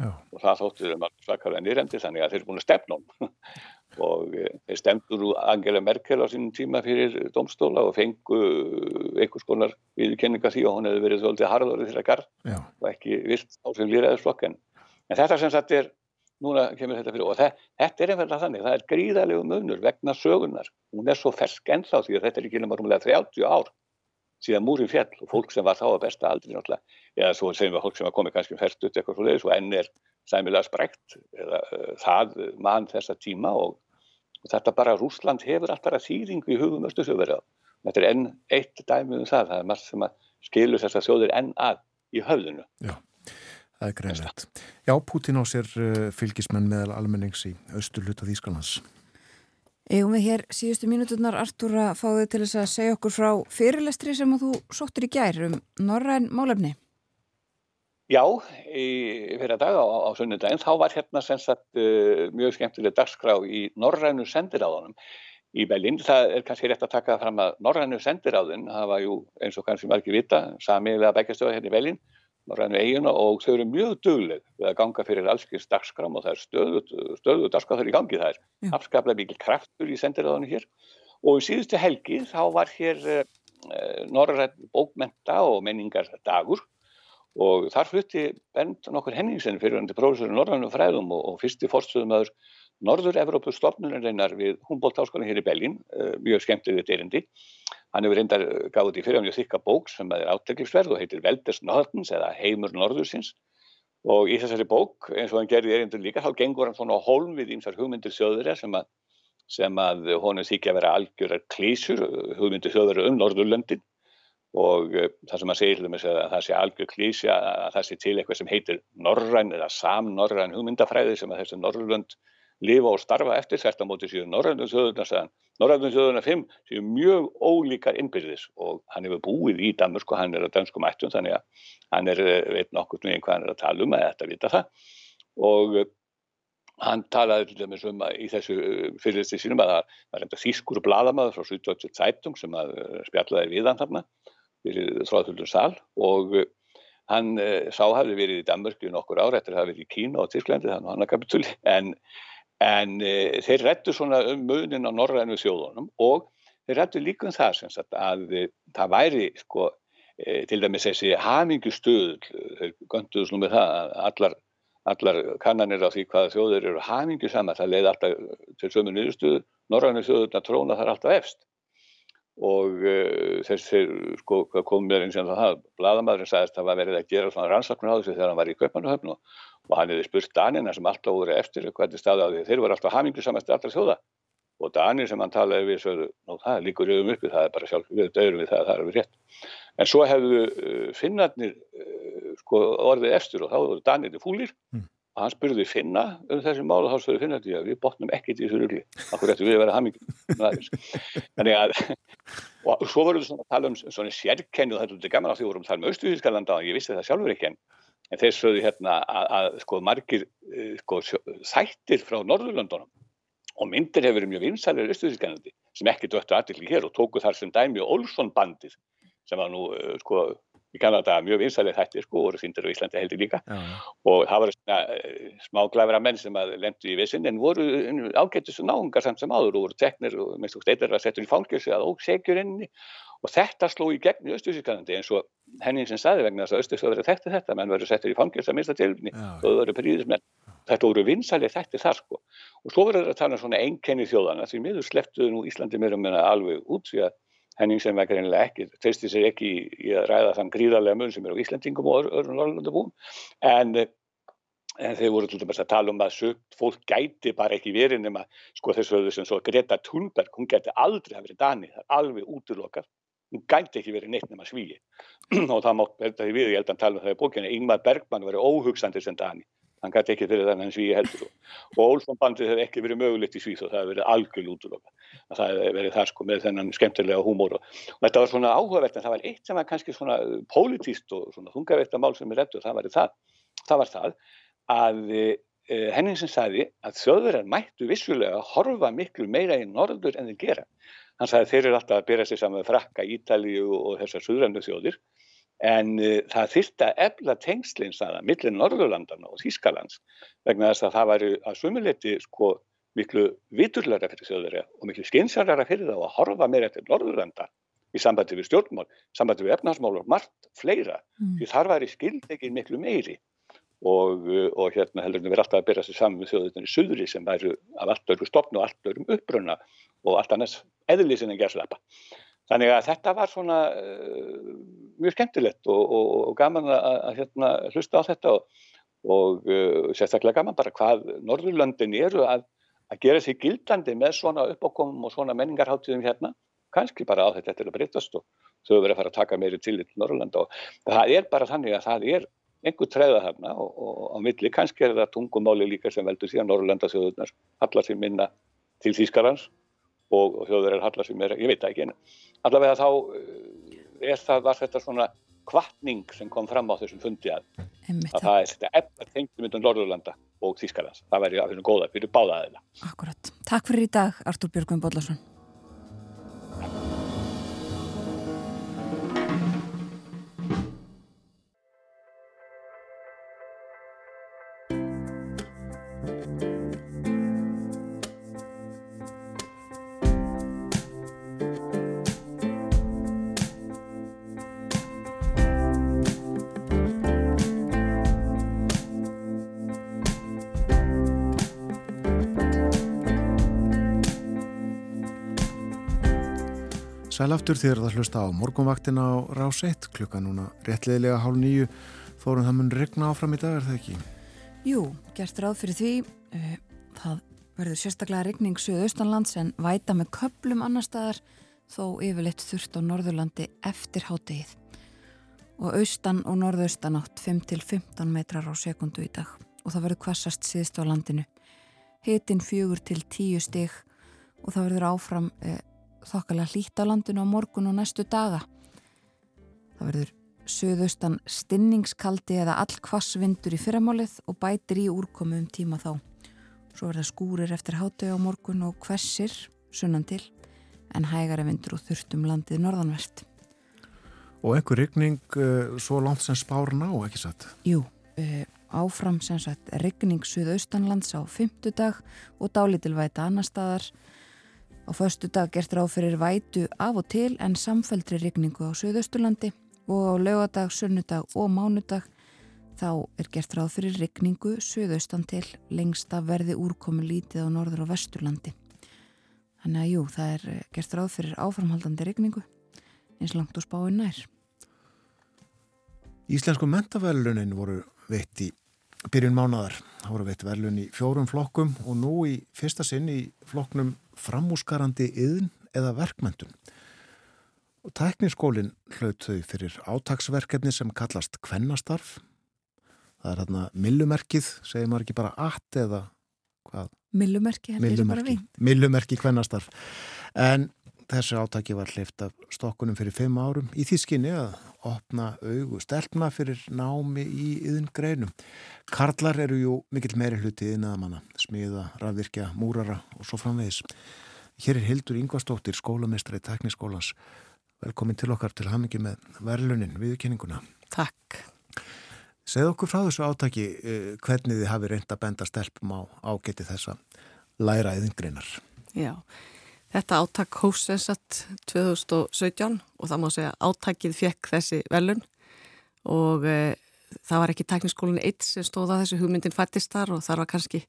Pútinsflokkin og það þóttu þeim að svakalega nýrendi þannig að þeir eru búin að stefna hann *laughs* og uh, þeir stemdur Angela Merkel á sínum tíma fyrir domstóla og fengu einhvers konar viðkenninga því að hún hefði verið svolítið harðorið þeirra garð og ekki vilt á sem líraðisflokk en, en þetta sem sagt er núna kemur þetta fyrir og það, þetta er einfallega þannig, það er gríðalegu munur vegna sögunar, hún er svo fersk ennþá því að þetta er ekki rúmlega 30 ár síðan múrin fjall og fólk sem var þá að besta aldrei náttúrulega, eða svo segjum við fólk sem var komið kannski um færst ut eitthvað svo leiðis og enn er sæmilega sprekt, eða uh, það mann þessa tíma og, og þetta bara Rúsland hefur alltaf þýringu í hugum östu sögverða, þetta er enn eitt dæmi um það, það er margt sem að skilur þessar sjóðir enn að í höfðunu. Já. Það er greinlegt. Já, Pútin á sér uh, fylgismenn meðal almennings í austurluta Þýskalands. Egum við hér síðustu mínuturnar Artur að fá þið til þess að segja okkur frá fyrirlestri sem að þú sóttir í gær um Norræn málefni. Já, í fyrir dag á, á sunnudaginn þá var hérna sagt uh, mjög skemmtileg dagskrá í Norrænu sendiráðunum í Berlín. Það er kannski rétt að taka það fram að Norrænu sendiráðun, það var jú eins og kannski margir vita, samiðlega bækjastöða hérna í Berlín, Norrænu eiguna og þau eru mjög dugleg við að ganga fyrir allskins dagskrám og það er stöðut, stöðut dagskrá þau í gangi það er. Afskaplega mikil kraftur í sendiráðunum hér og í síðustu helgi þá var hér uh, Norræn bókmenta og menningar dagur og þar flutti Bernd nokkur Henningsen fyrir hann til prófessor í Norrænum fræðum og, og fyrsti fórstöðumöður Norður-Evrópu stofnunarreinar við Humboldt-háskólan hér í Bellin, uh, mjög skemmtileg derindi. Hann hefur reyndar gáðið í fyrir hann mjög þykka bók sem er átækilsverð og heitir Velders Norðans eða Heimur Norðursins og í þessari bók eins og hann gerði erindur líka þá gengur hann svona á hólm við einsar hugmyndir þjóðurja sem að, að honum þykja að vera algjörar klísur, hugmyndir þjóðurja um Norðurlöndin og það sem að segja til þess að það sé algjör klísja að það sé til eitthvað sem heitir norræn eða samnorræn hugmyndafræði sem að þessi Norrlönd lifa og starfa eftir þetta móti síðan Norrænum þjóðurna Norrænum þjóðurna 5 séu mjög ólíkar innbyrðis og hann hefur búið í Danmörk og hann er á danskum ættum þannig að hann er veit nokkur með hvað hann er að tala um að þetta vita það. Og hann talaði til dæmis um að í þessu fyrirlisti sínum að það var enda þýskur bladamæður frá 78 Zeitung sem að spjallaði við hann þarna fyrir þráðhullum sal og hann sá hafði verið í Danmörk í nokkur ára eftir að hafa verið í Kína og Tyrklandi þannig að hann að kapitúli en En e, þeir rættu svona um munin á norrænu þjóðunum og þeir rættu líka um það sem sagt að e, það væri sko e, til dæmis þessi hamingustuðl, þeir gönduðs nú með það að allar, allar kannanir á því hvaða þjóður eru hamingu saman, það leiði alltaf til sömu nýðustuðu, norrænu þjóðurna tróna þar alltaf efst og uh, þessi sko kom mér eins og það, bladamæðurinn sagðist að það var verið að gera svona rannsaknur á þessu þegar hann var í Kaupanahöfn og og hann hefði spurt Danina sem alltaf voru eftir hvernig staði á því. Þeir voru alltaf hamingu samast allra þjóða. Og Danir sem hann talaði við nú það líkur auðum uppi það er bara sjálf, við dörum við það, það er við rétt. En svo hefðu uh, finnarnir uh, sko orðið eftir og þá voru Danir fúlir. Mm. Og hann spurði finna um þessi mál og þá spurði finnarnir að við botnum ekkert í þessu rugli. Okkur eftir við að vera að *laughs* og svo voruð við svona að tala um svona sérkenni og þetta er gaman að því vorum að tala um Östuðískalanda og ég vissi það sjálfur ekki en en þeir sögðu hérna að, að sko margir sko, þættir frá Norðurlöndunum og myndir hefur verið mjög vinsælir austuðískanandi sem ekki döttu aðlikli hér og tóku þar sem dæmi Olsson bandið sem var nú sko í Kanada mjög vinsælir þættir sko og voru þýndir á Íslandi heldur líka. Já, já. og það var svona smá glæfra menn sem að lemtu í vissin en voru ágættis náungar samt sem áður og voru teknir og minnst og steitar að setja í fangilsi að ósegjur inni. Og þetta sló í gegn í Östurískanandi eins og henni sem staði vegna þess að Östurískanandi þekkti þetta, menn verður settir í fangils að mista tilvinni og þau verður príðismenn þetta voru vinsæli þætti þar sko. Og svo verður það að tala um svona að henning sem vekar einlega ekki treysti sér ekki í, að ræða þann gríðarlega mun sem er á Íslandingum og öðrum Norrlandabúum en, en þeir voru til dæmis að tala um að sögt fólk gæti bara ekki verið nema sko þessu höfðu sem svo Greta Thunberg hún gæti aldrei hafa verið Dani það er alveg útlokað hún gæti ekki verið neitt nema svíi. *clears throat* Og það mátt verða því við, ég held að tala um það í bókinu Ingmar Bergman verið óhugsandi sem Dani hann gæti ekki fyrir þannig en svíi heldur og Olsson bandið hefði ekki verið mögulegt í svíð og það hefði verið algjörl útlöka það hefði verið þar sko með þennan skemmtilega húmór og, og þetta var svona áhugavert en það var eitt sem var kannski svona pólitíst og svona þungaverta mál sem er rettu það var það, það var það að e, Henningsen sagði að þjóðverðar mættu vissulega horfa miklu meira í norður en þeir gera. Hann sagði þeir eru alltaf að byrja sig saman með frakka, Ítalíu og þessar suðrandu þjóðir en uh, það þyrta efla tengslinn saða millir Norðurlandana og Þýskalands vegna þess að það væri að sumuleiti sko miklu viturlara fyrir þjóðverja og miklu skynsarara fyrir þá að horfa meira eftir Norðurlanda í sambandi við stjórnmál, sambandi við efnarsmál og margt fleira mm. því þar væri skildegin miklu meiri og, uh, og hérna heldur við alltaf að byrja sig saman með þjóðutinni suðri sem væri af allt öru stopn og allt örum uppbrunna og allt annars eðlisinn en gerðslepa. Þannig að þetta var svona uh, mjög skemmtilegt og, og, og gaman að, að hérna, hlusta á þetta og uh, sérstaklega gaman bara hvað Norðurlöndin eru að, að gera sig gildandi með svona uppákomum og svona menningarháttíðum hérna, kannski bara á þetta til að breytast og þau verður að fara að taka meiri til í Norðurlanda og það er bara þannig að það er einhver treða þarna og, og á milli. Kannski er það tungumáli líka sem veldur því að Norrlanda þjóðunar hallar sér minna til Þýskarlands og þjóður er hallar sem er, ég veit ekki en allavega þá er það, var þetta svona kvartning sem kom fram á þessum fundi að, að það er þetta eftir tengjum myndum Lorðurlanda og Þískarlands. Það væri af þessum góða fyrir báðaðina. Akkurat. Takk fyrir í dag, Artur Björgum Bodlason. Aftur þér að hlusta á morgunvaktina á rás 1 klukka núna réttlegilega hálf nýju þórum það mun regna áfram í dag er það ekki? Jú, gert ráð fyrir því uh, það verður sérstaklega regning söðaustanlands en væta með köplum annar staðar þó yfirleitt þurft á Norðurlandi eftir hátegið og austan og norðaustan átt 5-15 metrar á sekundu í dag. Og það verður kvassast síðst á landinu. Hitin fjögur til tíu stig og það verður áfram uh, þokkala hlýtt á landinu á morgun og næstu daga. Það verður söðaustan stinningskaldi eða allkvassvindur í fyrramálið og bætir í úrkomu um tíma þá. Svo verða skúrir eftir hátau á morgun og hversir sunnan til en hægara vindur og þurftum landið norðanvert. Og einhver regning uh, svo langt sem spár ná, ekki satt? Jú, uh, áfram sem sagt regning söðaustanlands á fymtudag og dálítilvæta annar staðar Á förstu dag gert ráð fyrir vætu af og til en samfældri rigningu á Suðausturlandi og á lögadag, sunnudag og mánudag þá er gert ráð fyrir rigningu Suðaustan til lengst að verði úrkomi lítið á Norður og Vesturlandi. Þannig að jú, það er eh, gert ráð fyrir áframhaldandi rigningu eins langt og spáinn nær. Íslensku mentavælunin voru veitt í byrjun mánadar. Það voru veitt verlun í fjórum flokkum og nú í fyrsta sinn í flokknum framúsgarandi yðn eða verkmöndun. Og tækniskólinn hlaut þau fyrir átagsverkefni sem kallast kvennastarf. Það er hérna millumerkið, segir maður ekki bara att eða hvað? Millumerki, heldur bara við. Millumerki kvennastarf. En þessi átaki var hlift af stokkunum fyrir fimm árum í því skinni að opna augu stelpna fyrir námi í yðin greinum. Karlar eru jú mikill meiri hluti yðinaðamanna, smiða, rafvirkja, múrara og svo framvegis. Hér er Hildur Yngvastóttir, skólamestri í tekniskólans. Velkomin til okkar til hamingi með verlunin viðkenninguna. Takk. Segð okkur frá þessu átaki eh, hvernig þið hafi reynd að benda stelpum á ágeti þessa læra yðin greinar. Já, Þetta áttak hósensat 2017 og það má segja áttakið fekk þessi velun og e, það var ekki tækniskólinn eitt sem stóða þessu hugmyndin fættist þar og þar var kannski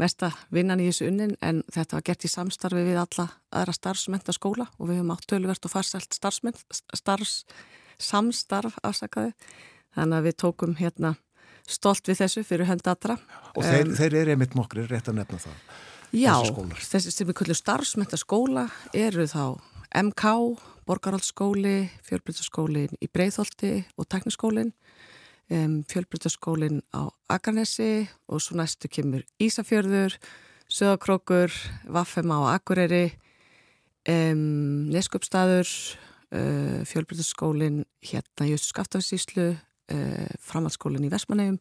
mesta vinnan í þessu unnin en þetta var gert í samstarfi við alla aðra starfsmyndaskóla og við höfum átt tölvert og farsælt starfs, samstarf afsakaði þannig að við tókum hérna stolt við þessu fyrir höndatra. Og þeir, um, þeir eru einmitt nokkri rétt að nefna það. Já, þessi sem við kallum starfsmyndaskóla eru þá MK, Borgarhaldsskóli, Fjölbrytaskólin í Breitholti og Tekniskólin, um, Fjölbrytaskólin á Akarnesi og svo næstu kemur Ísafjörður, Söðakrókur, Vaffema á Akureyri, um, Neskjöpstaður, uh, Fjölbrytaskólin hérna í Östurskaftafsíslu, uh, Framhaldsskólin í Vestmannegjum,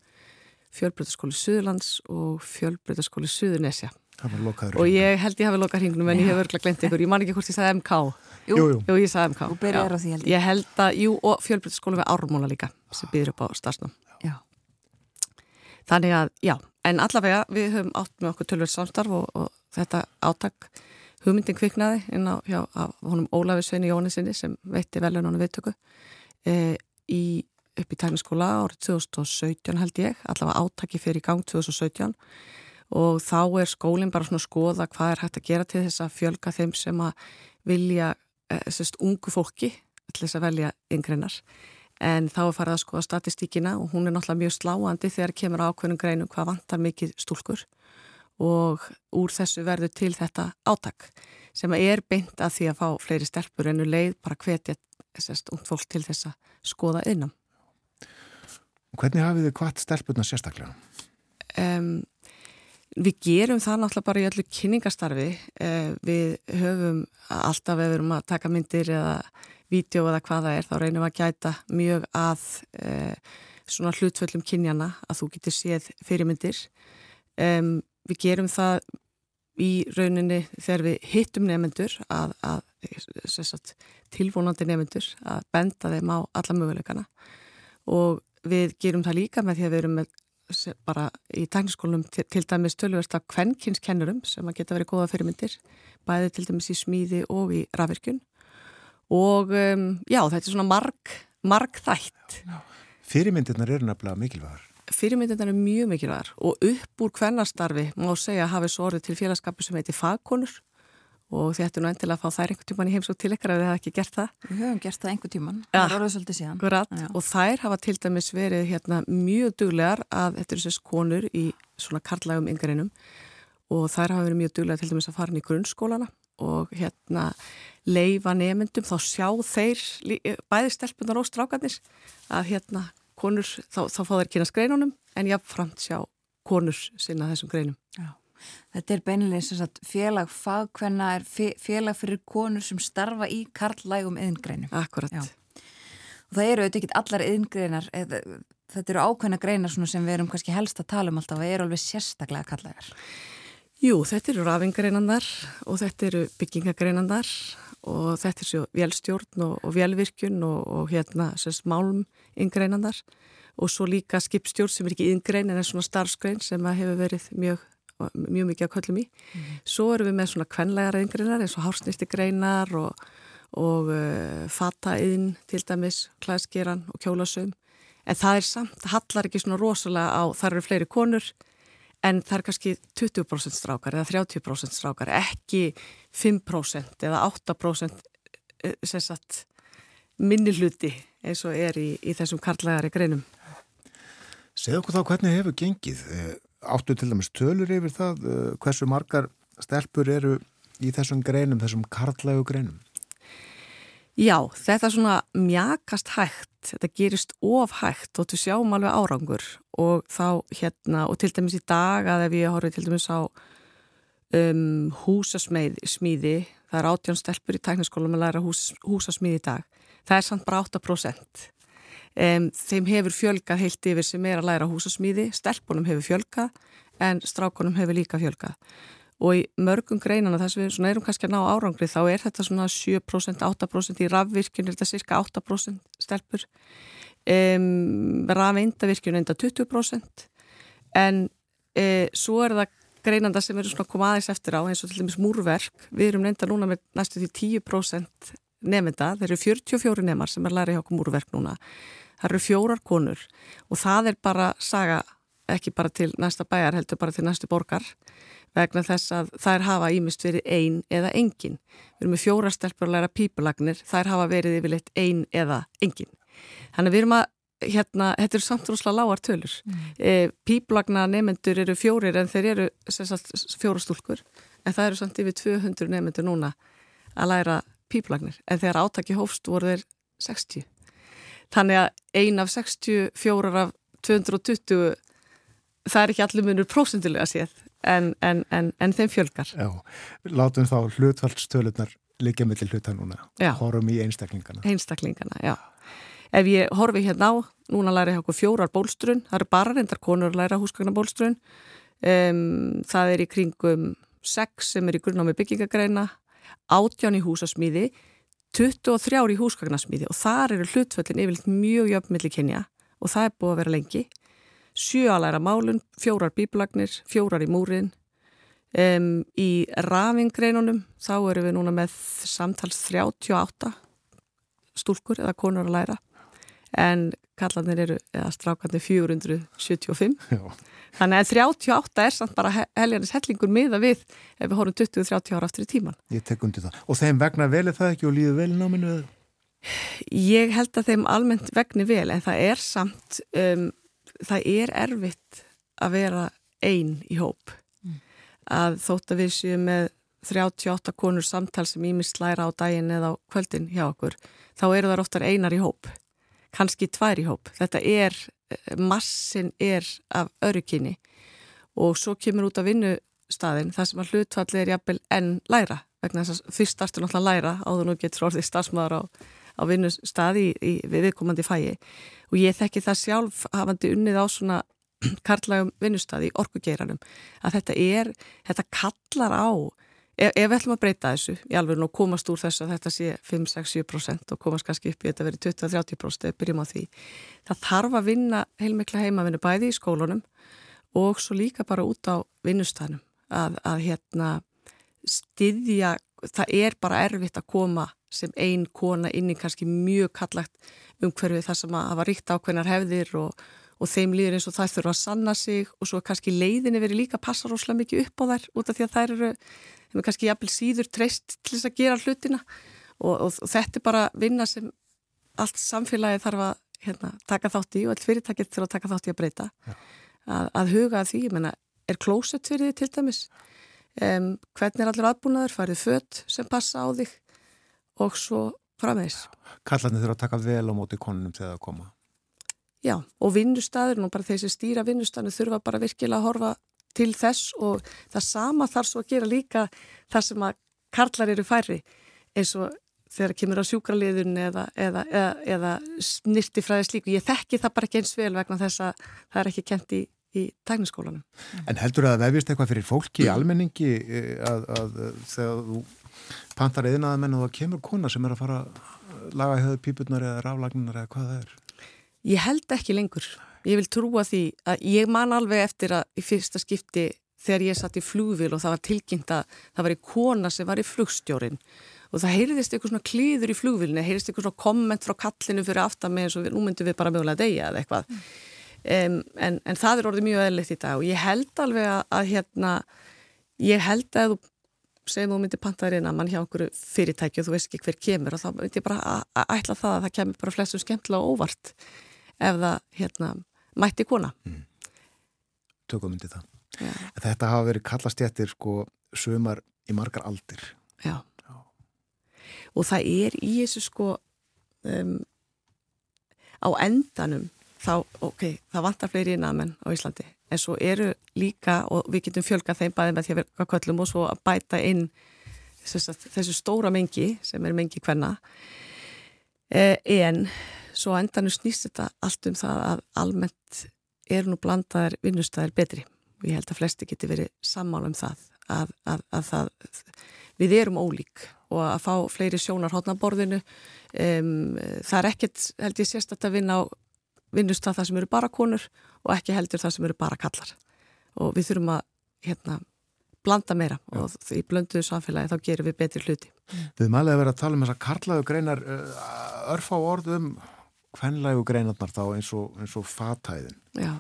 Fjölbrytaskóli Suðurlands og Fjölbrytaskóli Suðurnesja og ég held ég hafi lokað hringnum en ég hef örgulega glemt ykkur, ég man ekki hvort ég sagði MK Jú, jú, jú ég sagði MK því held ég. Ég held að, jú, og fjölbrytaskólu við Ármóla líka sem byrður upp á starfsnum Já. Þannig að, já, en allavega við höfum átt með okkur tölverð samstarf og, og þetta áttak hugmyndin kviknaði inn á hjá, honum Ólafi Sveini Jónisinni sem veitti velunónu viðtöku e, í, upp í tækniskóla árið 2017 held ég. Allavega áttakki fyrir í gang 2017 og þá er skólinn bara svona að skoða hvað er hægt að gera til þess að fjölga þeim sem að vilja eh, sérst, ungu fólki til þess að velja yngreinar en þá er farið að skoða statistíkina og hún er náttúrulega mjög sláandi þegar kemur ákveðnum greinum hvað vantar mikið stúlkur og úr þessu verður til þetta átak sem er beint að því að fá fleiri stelpur enu um leið bara hvetja sérst, ung fólk til þess að skoða innum. Hvernig hafið þið hvart stelpurna sérstaklega? Um, Við gerum það náttúrulega bara í öllu kynningastarfi. Eh, við höfum alltaf ef við erum að taka myndir eða vídeo eða hvað það er, þá reynum við að gæta mjög að eh, svona hlutföllum kynjana að þú getur séð fyrirmyndir. Við gerum það í rauninni þegar við hittum nefnendur að, að sagt, tilvonandi nefnendur að benda þeim á alla möguleikana og við gerum það líka með því að við erum með bara í tækniskólum til, til dæmis tölverst af kvenkinskennurum sem að geta verið góða fyrirmyndir bæði til dæmis í smíði og í rafirkun og um, já þetta er svona marg, marg þætt Fyrirmyndirnar eru nefnilega mikilvægar. Fyrirmyndirnar eru mjög mikilvægar og upp úr kvennastarfi má segja að hafi svo orðið til félagskapu sem heitir fagkonur og þið ættu nú endilega að fá þær einhvern tíman í heimsók til ykkar ef þið hefði ekki gert það. Við höfum gert það einhvern tíman, það er orðið svolítið síðan. Akkurat, og þær hafa til dæmis verið hérna, mjög duglegar að þetta er sérst konur í svona karlægum yngarinum og þær hafa verið mjög duglegar til dæmis að fara inn í grunnskólana og hérna leifa nefndum, þá sjá þeir bæði stelpunar og strákarnir að hérna konur, þá, þá fá þær kynast greinunum en jáfnframt sjá konur sinna þessum greinum. Þetta er beinilega félag fagkvenna er félag fyrir konur sem starfa í karlægum yðingreinum. Akkurat. Já. Og það eru auðvitað ekki allar yðingreinar, þetta eru ákveðna greinar sem við erum kannski helst að tala um alltaf og eru alveg sérstaklega karlægar. Jú, þetta eru rafingreinandar og þetta eru byggingagreinandar og þetta er svo velstjórn og, og velvirkjun og, og hérna sérst málum yðingreinandar og svo líka skipstjórn sem er ekki yðingrein en er svona starfsgrein sem hefur verið mjög mjög mikið að köllum í. Mm. Svo erum við með svona kvenlega reyngreinar eins og hársnýsti greinar og, og uh, fataðinn til dæmis, klæðskeran og kjólasum. En það er samt, það hallar ekki svona rosalega á, þar eru fleiri konur en það er kannski 20% strákar eða 30% strákar, ekki 5% eða 8% sem sagt minni hluti eins og er í, í þessum karlægari greinum. Segðu okkur þá hvernig hefur gengið áttu til dæmis tölur yfir það uh, hversu margar stelpur eru í þessum greinum, þessum karlægu greinum? Já, þetta er svona mjakast hægt, þetta gerist of hægt og þú sjáum alveg árangur og þá hérna og til dæmis í dag að ef ég horfið til dæmis á um, húsasmíði, það er átján stelpur í tæknaskólum að læra hús, húsasmíði í dag, það er samt bara 8%. Um, þeim hefur fjölgað heilt yfir sem er að læra húsasmíði, stelpunum hefur fjölgað en strákunum hefur líka fjölgað. Og í mörgum greinana þess að við erum kannski að ná árangri þá er þetta svona 7%, 8% í rafvirkjun er þetta cirka 8% stelpur. Um, rafeindavirkjun enda 20% en e, svo er það greinanda sem eru svona koma aðeins eftir á eins og til dæmis múrverk, við erum enda núna með næstu því 10% nefnda, þeir eru 44 nefnar sem er lærið hjá okkur múrverk núna það eru fjórar konur og það er bara saga ekki bara til næsta bæjar heldur bara til næstu borgar vegna þess að þær hafa ímist verið ein eða engin. Við erum með fjórar stelpur að læra pípulagnir, þær hafa verið yfirleitt ein eða engin. Þannig við erum að, hérna, þetta eru samt rúslega lágar tölur. Mm. E, pípulagna nefnendur eru fjórir en þeir eru fjórastúlkur en það eru samt yfir 200 nefnendur núna að læra pípulagnir en þegar átaki hófst voru þeir 60. Þannig að ein af 64 af 220 það er ekki allir munur prósendulega séð en, en, en, en þeim fjölgar. Já, látum þá hlutvaldstölunar líka mellir hluta núna. Hórum í einstaklingana. Einstaklingana, já. Ef ég horfi hérna á, núna læra ég okkur fjórar bólstrun, það eru bara reyndar konur að læra húsgagnar bólstrun. Um, það er í kringum sex sem er í grunnámi byggingagreina, átján í húsasmíði, 23 í húsgagnarsmíði og þar eru hlutföllin yfirleitt mjög jöfnmilli kynja og það er búið að vera lengi. Sjö aðlæra málun, fjórar bíblagnir, fjórar í múrin. Um, í rafingreinunum þá eru við núna með samtals 38 stúlkur eða konur að læra en kallanir eru, eða strákarnir 475. Já. Þannig að 38 er samt bara heljarnis hellingur miða við ef við horfum 20-30 ára aftur í tíman. Ég tek undir það. Og þeim vegna velið það ekki og líður vel náminu? Ég held að þeim almennt vegni vel en það er samt, um, það er erfitt að vera einn í hóp. Mm. Að þótt að við séum með 38 konur samtal sem ímist læra á daginn eða á kvöldin hjá okkur, þá eru það oftar einar í hóp. Kanski tvær í hóp. Þetta er massin er af örukinni og svo kemur út á vinnustadin þar sem að hlutfalli er jafnvel enn læra vegna þess að fyrst startur náttúrulega læra áður nú getur orðið starfsmaður á, á í, við viðkomandi fæi og ég þekki það sjálf hafandi unnið á svona *clears throat* karlægum vinnustadi í orkugeiranum að þetta er, þetta kallar á ef, ef við ætlum að breyta þessu í alveg og komast úr þessu að þetta sé 5-6-7% og komast kannski upp í þetta verið 20-30% eða byrjum á því það þarf að vinna heilmikla heimavinnu bæði í skólunum og svo líka bara út á vinnustanum að, að hérna styðja, það er bara erfitt að koma sem ein kona inn í kannski mjög kallagt umhverfið þar sem að hafa ríkt ákveðnar hefðir og, og þeim líður eins og það þurfa að sanna sig og svo kannski leiðinni verið líka að passa rosalega mikið upp á þær út af því að þær eru þeim er kannski jafnvel síður treyst til þess að gera hlutina. Og, og, og þetta er bara vinna sem allt samfélagi þarf að hérna, taka þátt í og allt fyrirtækið þurfa að taka þátt í að breyta. Að, að huga að því, ég menna, er klósett fyrir því til dæmis? Um, hvernig er allir aðbúnaður, farið fött sem passa á þig? Og svo framvegs. Kallarnir þurfa að taka vel á móti konunum þegar það koma Já, og vinnustæður, nú bara þeir sem stýra vinnustæðinu þurfa bara virkilega að horfa til þess og það sama þarf svo að gera líka þar sem að karlar eru færri eins og þegar kemur á sjúkraliðun eða, eða, eða, eða snirti fræðis líku. Ég þekki það bara ekki eins vel vegna þess að það er ekki kent í, í tækniskólanum. En heldur það að vefist eitthvað fyrir fólki í almenningi eh, að, að, að þegar þú pantar eðinaða menn og það kemur kona sem er að fara að laga höðu pípurnar eða raflagnar eða hvað það er? Ég held ekki lengur. Ég vil trúa því að ég man alveg eftir að í fyrsta skipti þegar ég satt í flúvil og það var tilkynnt að það var í kona sem var í flugstjórin og það heyrðist eitthvað svona klíður í flugvilni, heyrðist eitthvað svona komment frá kallinu fyrir aftan með eins og nú myndum við bara mögulega degja eða eitthvað. Mm. Um, en, en það er orðið mjög eðlitt í dag og ég held alveg að, að hérna, ég held að þú segjum þú myndir pantaður inn að mann hjá okkur fyrirtæki og þú veist ekki hver kemur og þá myndi ég bara að, að ætla það að það kemur bara flestum skemmtilega óvart ef það hérna mætti kona mm. Tökum myndi það Já. Þetta hafa verið kallastjættir sko sömar í margar aldir Já, Já. og það er í þessu sko um, á endanum þá, ok, það vantar fleiri innamenn á Íslandi, en svo eru líka og við getum fjölgað þeim bæði með því að verka köllum og svo að bæta inn þessu, þessu stóra mengi sem er mengi hvenna eh, en svo endanum snýst þetta allt um það að almennt er nú blandaðar vinnustæðir betri og ég held að flesti geti verið sammála um það að, að, að það, við erum ólík og að fá fleiri sjónar hodnaborðinu um, það er ekkert held ég sérstatt að vinna á vinnustæð það sem eru bara konur og ekki heldur það sem eru bara kallar og við þurfum að hérna blanda meira Já. og í blönduðu samfélagi þá gerum við betri hluti. Við mælega verið að tala um þess að karlaðu greinar örf á orðum hvenlægu greinarnar þá eins og, eins og fatæðin. Já.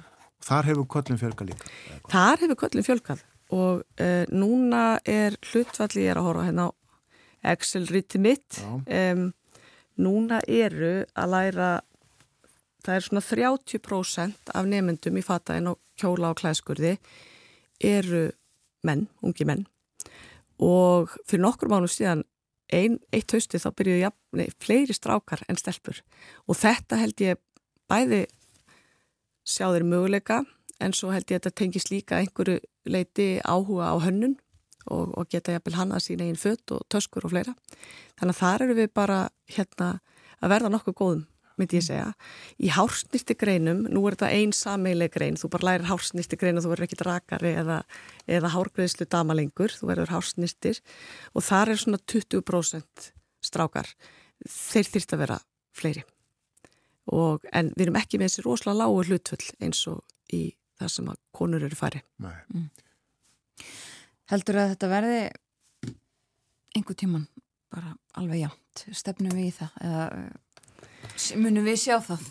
Þar hefur köllin fjölkað líka. Þar hefur köllin fjölkað og uh, núna er hlutvalli, ég er að horfa hérna á Excel-riti mitt, um, núna eru að læra, það er svona 30% af nefnendum í fatæðin og kjóla og klæskurði eru menn, ungi menn og fyrir nokkur mánu síðan ein, eitt hausti þá byrjuðu jafnni fleiri strákar en stelpur. Og þetta held ég bæði sjá þeir möguleika en svo held ég að þetta tengis líka einhverju leiti áhuga á hönnun og, og geta jafnvel hann að sína einn fött og töskur og fleira. Þannig að þar eru við bara hérna að verða nokkuð góðum myndi ég segja. Í hársnýsti greinum, nú er þetta einn sameileg grein, þú bara lærir hársnýsti grein og þú verður ekkit rakari eða, eða hárgreðslu damalengur, þú verður hársnýstir og þar er svona 20% strákar. Þeir þýrt að vera fleiri. Og, en við erum ekki með þessi rosalega lágu hlutvöld eins og í það sem að konur eru færi. Mm. Heldur að þetta verði einhver tíman bara alveg jánt, stefnum við í það eða Munum við sjá það?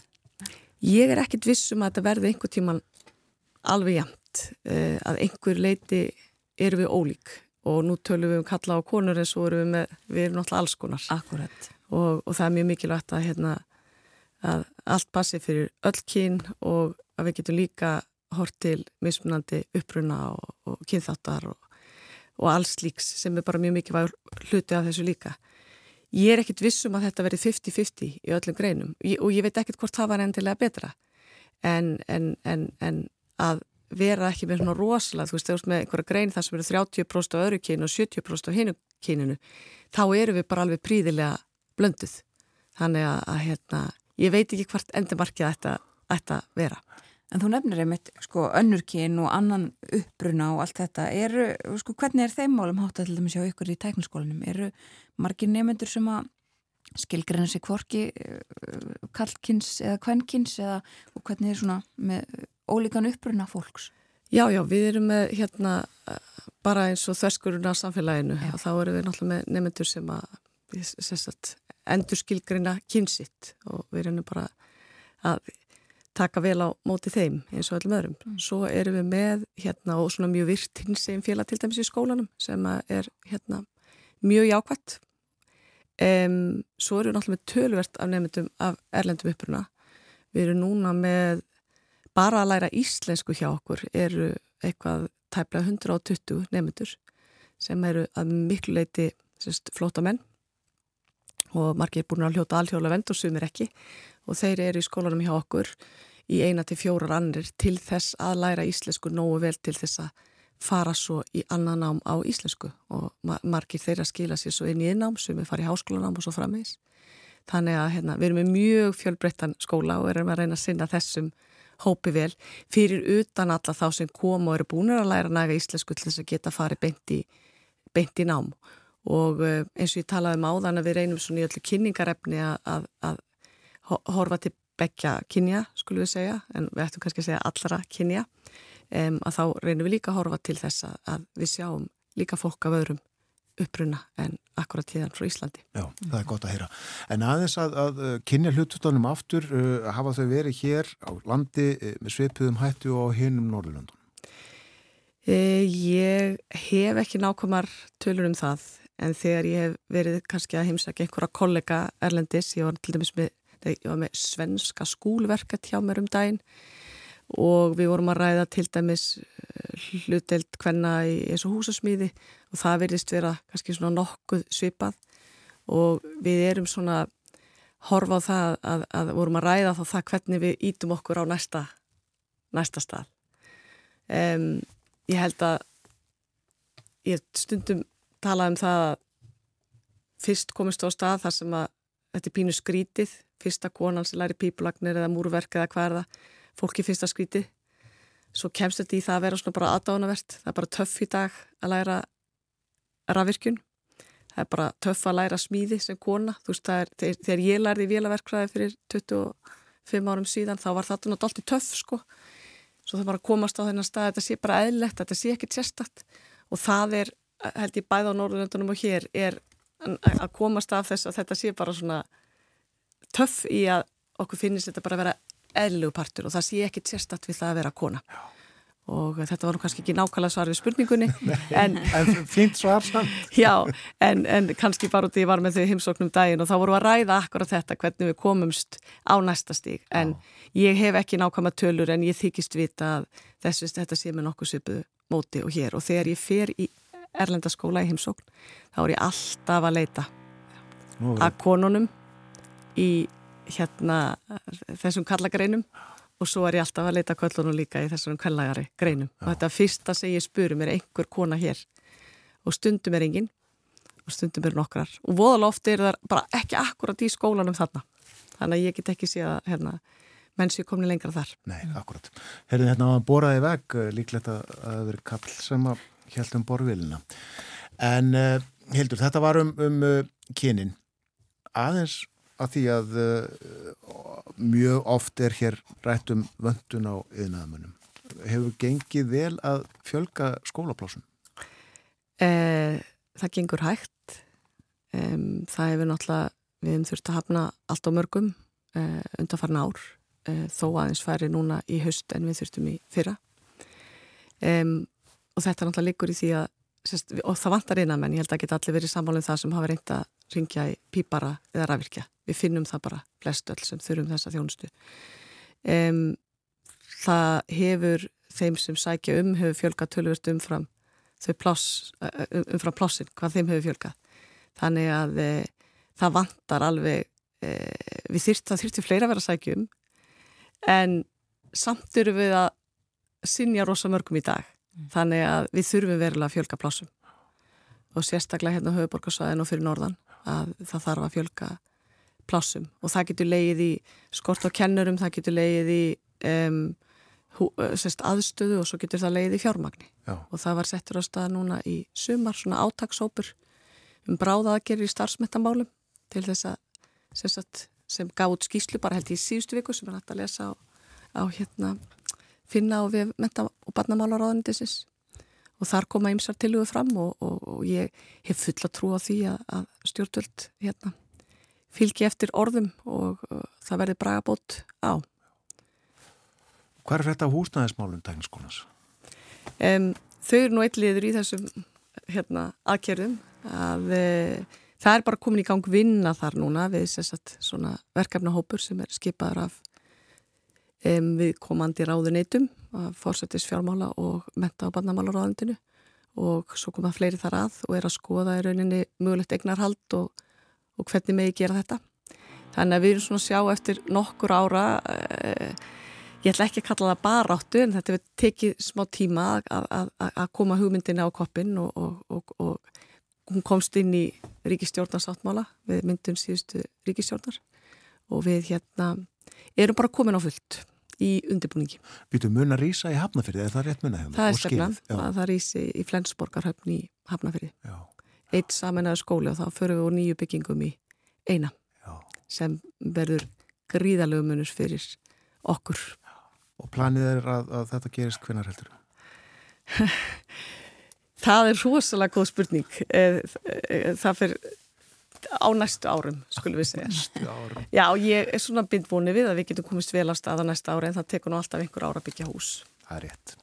Ég er ekkit vissum að þetta verði einhver tíman alveg jæmt eh, að einhver leiti eru við ólík. Og nú tölum við um kalla á konur en svo erum við með, við erum náttúrulega alls konar. Og, og það er mjög mikilvægt að, hérna, að allt passi fyrir öll kyn og að við getum líka hort til mismunandi uppruna og, og kynþáttar og, og alls líks sem er bara mjög mikilvæg hluti af þessu líka Ég er ekkit vissum að þetta veri 50-50 í öllum greinum og ég veit ekkit hvort það var endilega betra en, en, en, en að vera ekki með svona rosalega, þú veist, þegar með einhverja grein þar sem eru 30% á öðru kynu og 70% á hinu kyninu, þá eru við bara alveg príðilega blönduð. Þannig að, að hérna, ég veit ekki hvort endumarkið ætta, ætta vera. En þú nefnir einmitt, sko, önnurkyn og annan uppbruna og allt þetta, eru, sko, hvernig er þeim málum hátt að til dæmis hjá ykkur í tæknaskólanum? Eru margir nefnendur sem að skilgreina sig kvorki uh, kallkins eða kvennkins eða hvernig er svona með ólíkan uppbruna fólks? Já, já, við erum með hérna bara eins og þverskuruna samfélaginu og þá erum við náttúrulega með nefnendur sem að sagt, endur skilgreina kynsitt og við erum bara að taka vel á móti þeim eins og öllum öðrum. Mm. Svo erum við með hérna og svona mjög virt hins sem félag til dæmis í skólanum sem er hérna mjög jákvæmt Um, svo eru við náttúrulega með tölvert af nefndum af erlendum uppruna. Við erum núna með bara að læra íslensku hjá okkur eru eitthvað tæplega 120 nefndur sem eru að miklu leiti flóta menn og margir er búin að hljóta alhjóla vend og sumir ekki og þeir eru í skólanum hjá okkur í eina til fjórar annir til þess að læra íslensku nógu vel til þess að fara svo í annan nám á íslensku. Og margir þeirra skila sér svo inn í innám sem er farið í háskólanám og svo frammeins. Þannig að hérna, við erum með mjög fjölbreyttan skóla og erum að reyna að sinna þessum hópi vel. Fyrir utan alla þá sem kom og eru búin að læra næga íslensku til þess að geta farið beint í, beint í nám. Og eh, eins og ég talaði um áðan að við reynum svona í öllu kynningarefni að, að, að horfa til begja kynja, skulum við segja, en við ættum kannski að segja allra kynja um, að þá reynum við líka að horfa til þess að, að við sjáum líka fólk af öðrum uppruna en akkurat tíðan frá Íslandi. Já, það er gott að heyra. En aðeins að, að kynja hlutustanum aftur, uh, hafa þau verið hér á landi uh, með sveipuðum hættu og hinnum Norðurlandun? E, ég hef ekki nákvæmar tölur um það, en þegar ég hef verið kannski að heimsækja einhverja kollega Erlendis, ég var til dæmis með, var með svenska skúlverkat hjá mér um daginn og við vorum að ræða til dæmis eh, hlutelt hvenna í eins og húsasmíði og það verðist vera kannski svona nokkuð svipað og við erum svona horfa á það að, að vorum að ræða þá það hvernig við ítum okkur á næsta, næsta stað. Um, ég held að ég stundum tala um það að fyrst komist á stað þar sem að þetta er pínu skrítið, fyrsta konan sem læri pípulagnir eða múrverk eða hvað er það fólki það skríti svo kemst þetta í það að vera svona bara aðdánavert það er bara töff í dag að læra rafvirkjun. Það er bara töff að læra smíði sem kona. Þú veist það er, þegar ég lærði vélaverkfræði fyrir 25 árum síðan þá var þetta náttúrulega allt í töff sko. Svo það bara komast á þennan stað. Þetta sé bara eðlilegt, þetta sé ekkit sérstakt. Og það er, held ég bæða á Norðurlöndunum og hér er að komast af þess að þetta sé bara svona töff í að okkur finnist þetta bara að vera eðlilegu partur og það sé ekki sérstatt við það að vera kona Já. og þetta var nú kannski ekki nákvæmlega svar við spurningunni *laughs* en, en fint svar samt *laughs* Já, en, en kannski bara út í var með þau heimsóknum daginn og þá voru að ræða akkurat þetta hvernig við komumst á næsta stíg en Já. ég hef ekki nákvæmlega tölur en ég þykist vita að þessu þetta sé með nokkuð svipuðu móti og hér og þegar ég fer í erlendaskóla í heimsókn þá er ég alltaf að leita að konunum í hérna þessum kallagreinum og svo er ég alltaf að leita kvöllunum líka í þessum kallagari greinum. Já. og þetta fyrsta sem ég spurum er einhver kona hér og stundum er engin og stundum er nokkrar. Og voðalega ofti er það bara ekki akkurat í skólanum þarna. Þannig að ég get ekki sé að hérna, menn séu komin lengra þar. Nei, akkurat. Herðin hérna að boraði veg eh, líklegt að það veri kall sem að heldum borvilina en uh, Hildur, þetta var um, um uh, kynin. Aðeins að því að uh, mjög oft er hér rætt um vöndun á yðnaðamönnum. Hefur gengið vel að fjölga skólaplásum? Eh, það gengur hægt. Um, það hefur náttúrulega, við hefum þurft að hafna allt á mörgum eh, undanfarn ár, eh, þó aðeins færi núna í höst en við þurftum í fyrra. Um, og þetta náttúrulega liggur í því að, sérst, og það vantar einan menn, ég held að geta allir verið sammálinn það sem hafa reynda að ringja í pípara eða rafvirkja við finnum það bara flest öll sem þurfum þessa þjónustu. Um, það hefur þeim sem sækja um hefur fjölgat tölvört umfram þau pláss, umfram plássin hvað þeim hefur fjölgat þannig að e, það vantar alveg e, við þyrt, það þyrfti fleira að vera sækjum en samt eru við að sinja rosa mörgum í dag. Mm. þannig að við þurfum verulega að fjölga plásum og sérstaklega hérna höfuborgarsvæðin og fyrir norðan að það þarf að fjölga plásum og það getur leið í skort og kennurum, það getur leið í um, hú, sérst, aðstöðu og svo getur það leið í fjármagni. Já. og það var settur á stað núna í sumar svona átagsópur um bráðaðgerir í starfsmettamálum til þess að sérst, sem gaf út skýslu bara held í síðustu viku sem er hægt að lesa á, á hérna finna á við menta- og barnamálaráðanindisins og þar koma ymsar tilugu fram og, og, og ég hef fulla trú á því að, að stjórnvöld hérna, fylgi eftir orðum og, og það verði bragabót á. Hvað er þetta húsnæðismálum tækniskónas? Um, þau eru nú eitthliður í þessum hérna, aðkerðum að e, það er bara komin í gang vinna þar núna við svona verkefnahópur sem er skipaður af um, við komandi ráðuneytum fórsættis fjármála og menta á barnamálaráðundinu og svo koma fleiri þar að og er að skoða í rauninni mögulegt egnarhald og, og hvernig megi gera þetta. Þannig að við erum svona að sjá eftir nokkur ára, eh, ég ætla ekki að kalla það bara áttu en þetta tekið smá tíma að, að, að koma hugmyndinni á koppin og, og, og hún komst inn í ríkistjórnarsáttmála við myndun síðustu ríkistjórnar og við hérna erum bara komin á fullt í undirbúningi. Býtu mun að rýsa í Hafnafyrði, er það rétt mun að hefna? Það er stefnan, að það rýsi í Flensborgarhöfn í Hafnafyrði. Eitt samanlega skóli og þá förum við úr nýju byggingum í eina Já. sem verður gríðalögum munus fyrir okkur. Og planið er að, að þetta gerist hvenar heldur? *laughs* það er rosalega góð spurning. Eh, eh, það fyrir á næstu árum, skulum við segja. Næstu árum. *laughs* Já, ég er svona bindvoni við að við getum komist vel á stað á næsta ári en það tekur nú alltaf einhver ára að byggja hús. Það er rétt.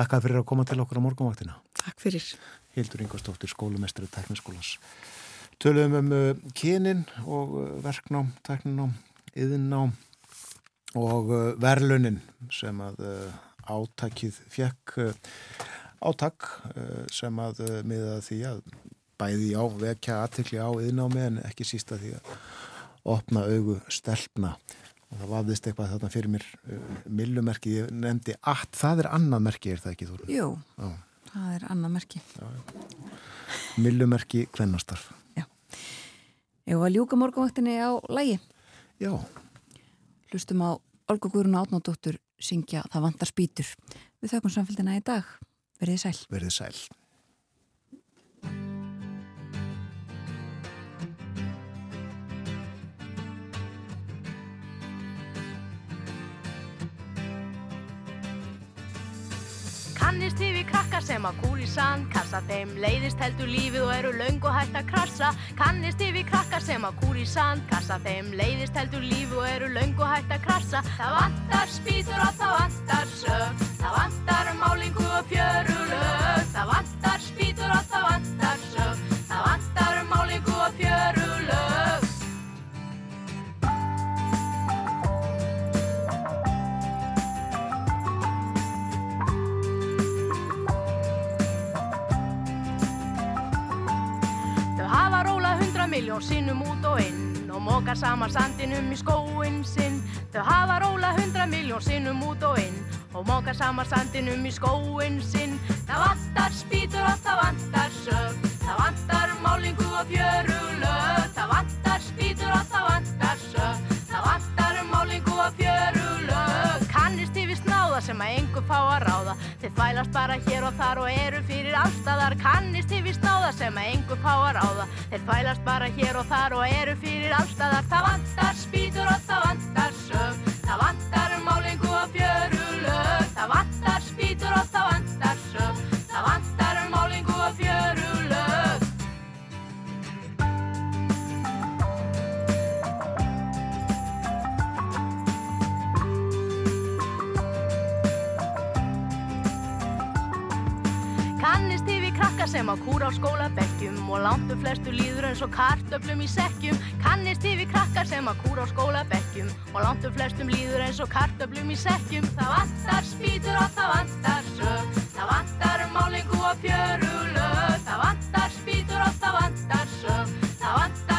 Þakka fyrir að koma til okkur á morgunvaktina. Takk fyrir. Hildur Ingvarstóttir, skólumestri tekniskólas. Töluðum um uh, kynin og uh, verknám, tekninám, yðinnám og uh, verlunin sem að uh, átakið fjekk uh, átak uh, sem að miða því að bæði á vekja aðtekli á yðnámi en ekki sísta því að opna augu stelpna og það vafðist eitthvað þarna fyrir mér millumerki, ég nefndi að það er annað merki, er það ekki þú? Jú, Já. Það er annað merki. Millumerki kvennastarf. Já. Ég var að ljúka morgunvaktinni á lægi Já. Hlustum á Olga Guðrún Átnóttur syngja Það vantar spýtur. Við þaukum samfélgina í dag. Verðið sæl. Verðið sæl Kannist yfir krakka sem að kúri sand Kassa þeim leiðist heldur lífið og eru laung og hægt að krassa. Kannist yfir krakka sem að kúri sand Kassa þeim leiðist heldur lífið og eru laung og hægt að krassa. Það vantar spýtur og það vantar sög Það vantar málingu og fjörulög. Það vantar spýtur og það vantar miljón sinnum út og inn og móka saman sandinum í skóin sinn. Þau hafa róla hundra miljón sinnum út og inn og móka saman sandinum í skóin sinn. Það vantar spýtur og það vantar sög, það vantar málingu og fjörulög. Sem að engur fá að ráða, þeir þvælast bara hér og þar og eru fyrir allstaðar. Kannist yfir snáða sem að engur fá að ráða, þeir þvælast bara hér og þar og eru fyrir allstaðar. Það vantar spýtur og það vantar sög, það vantar málingu og fjörulög. sem á kúra á skólabeggjum og langt um flestu líður eins og kartöflum í sekkjum. Kannist yfir krakkar sem á kúra á skólabeggjum og langt um flestum líður eins og kartöflum í sekkjum. Það vantar spýtur og það vantar sög Það vantar málingu og fjörulög. Það vantar spýtur og það vantar sög Það vantar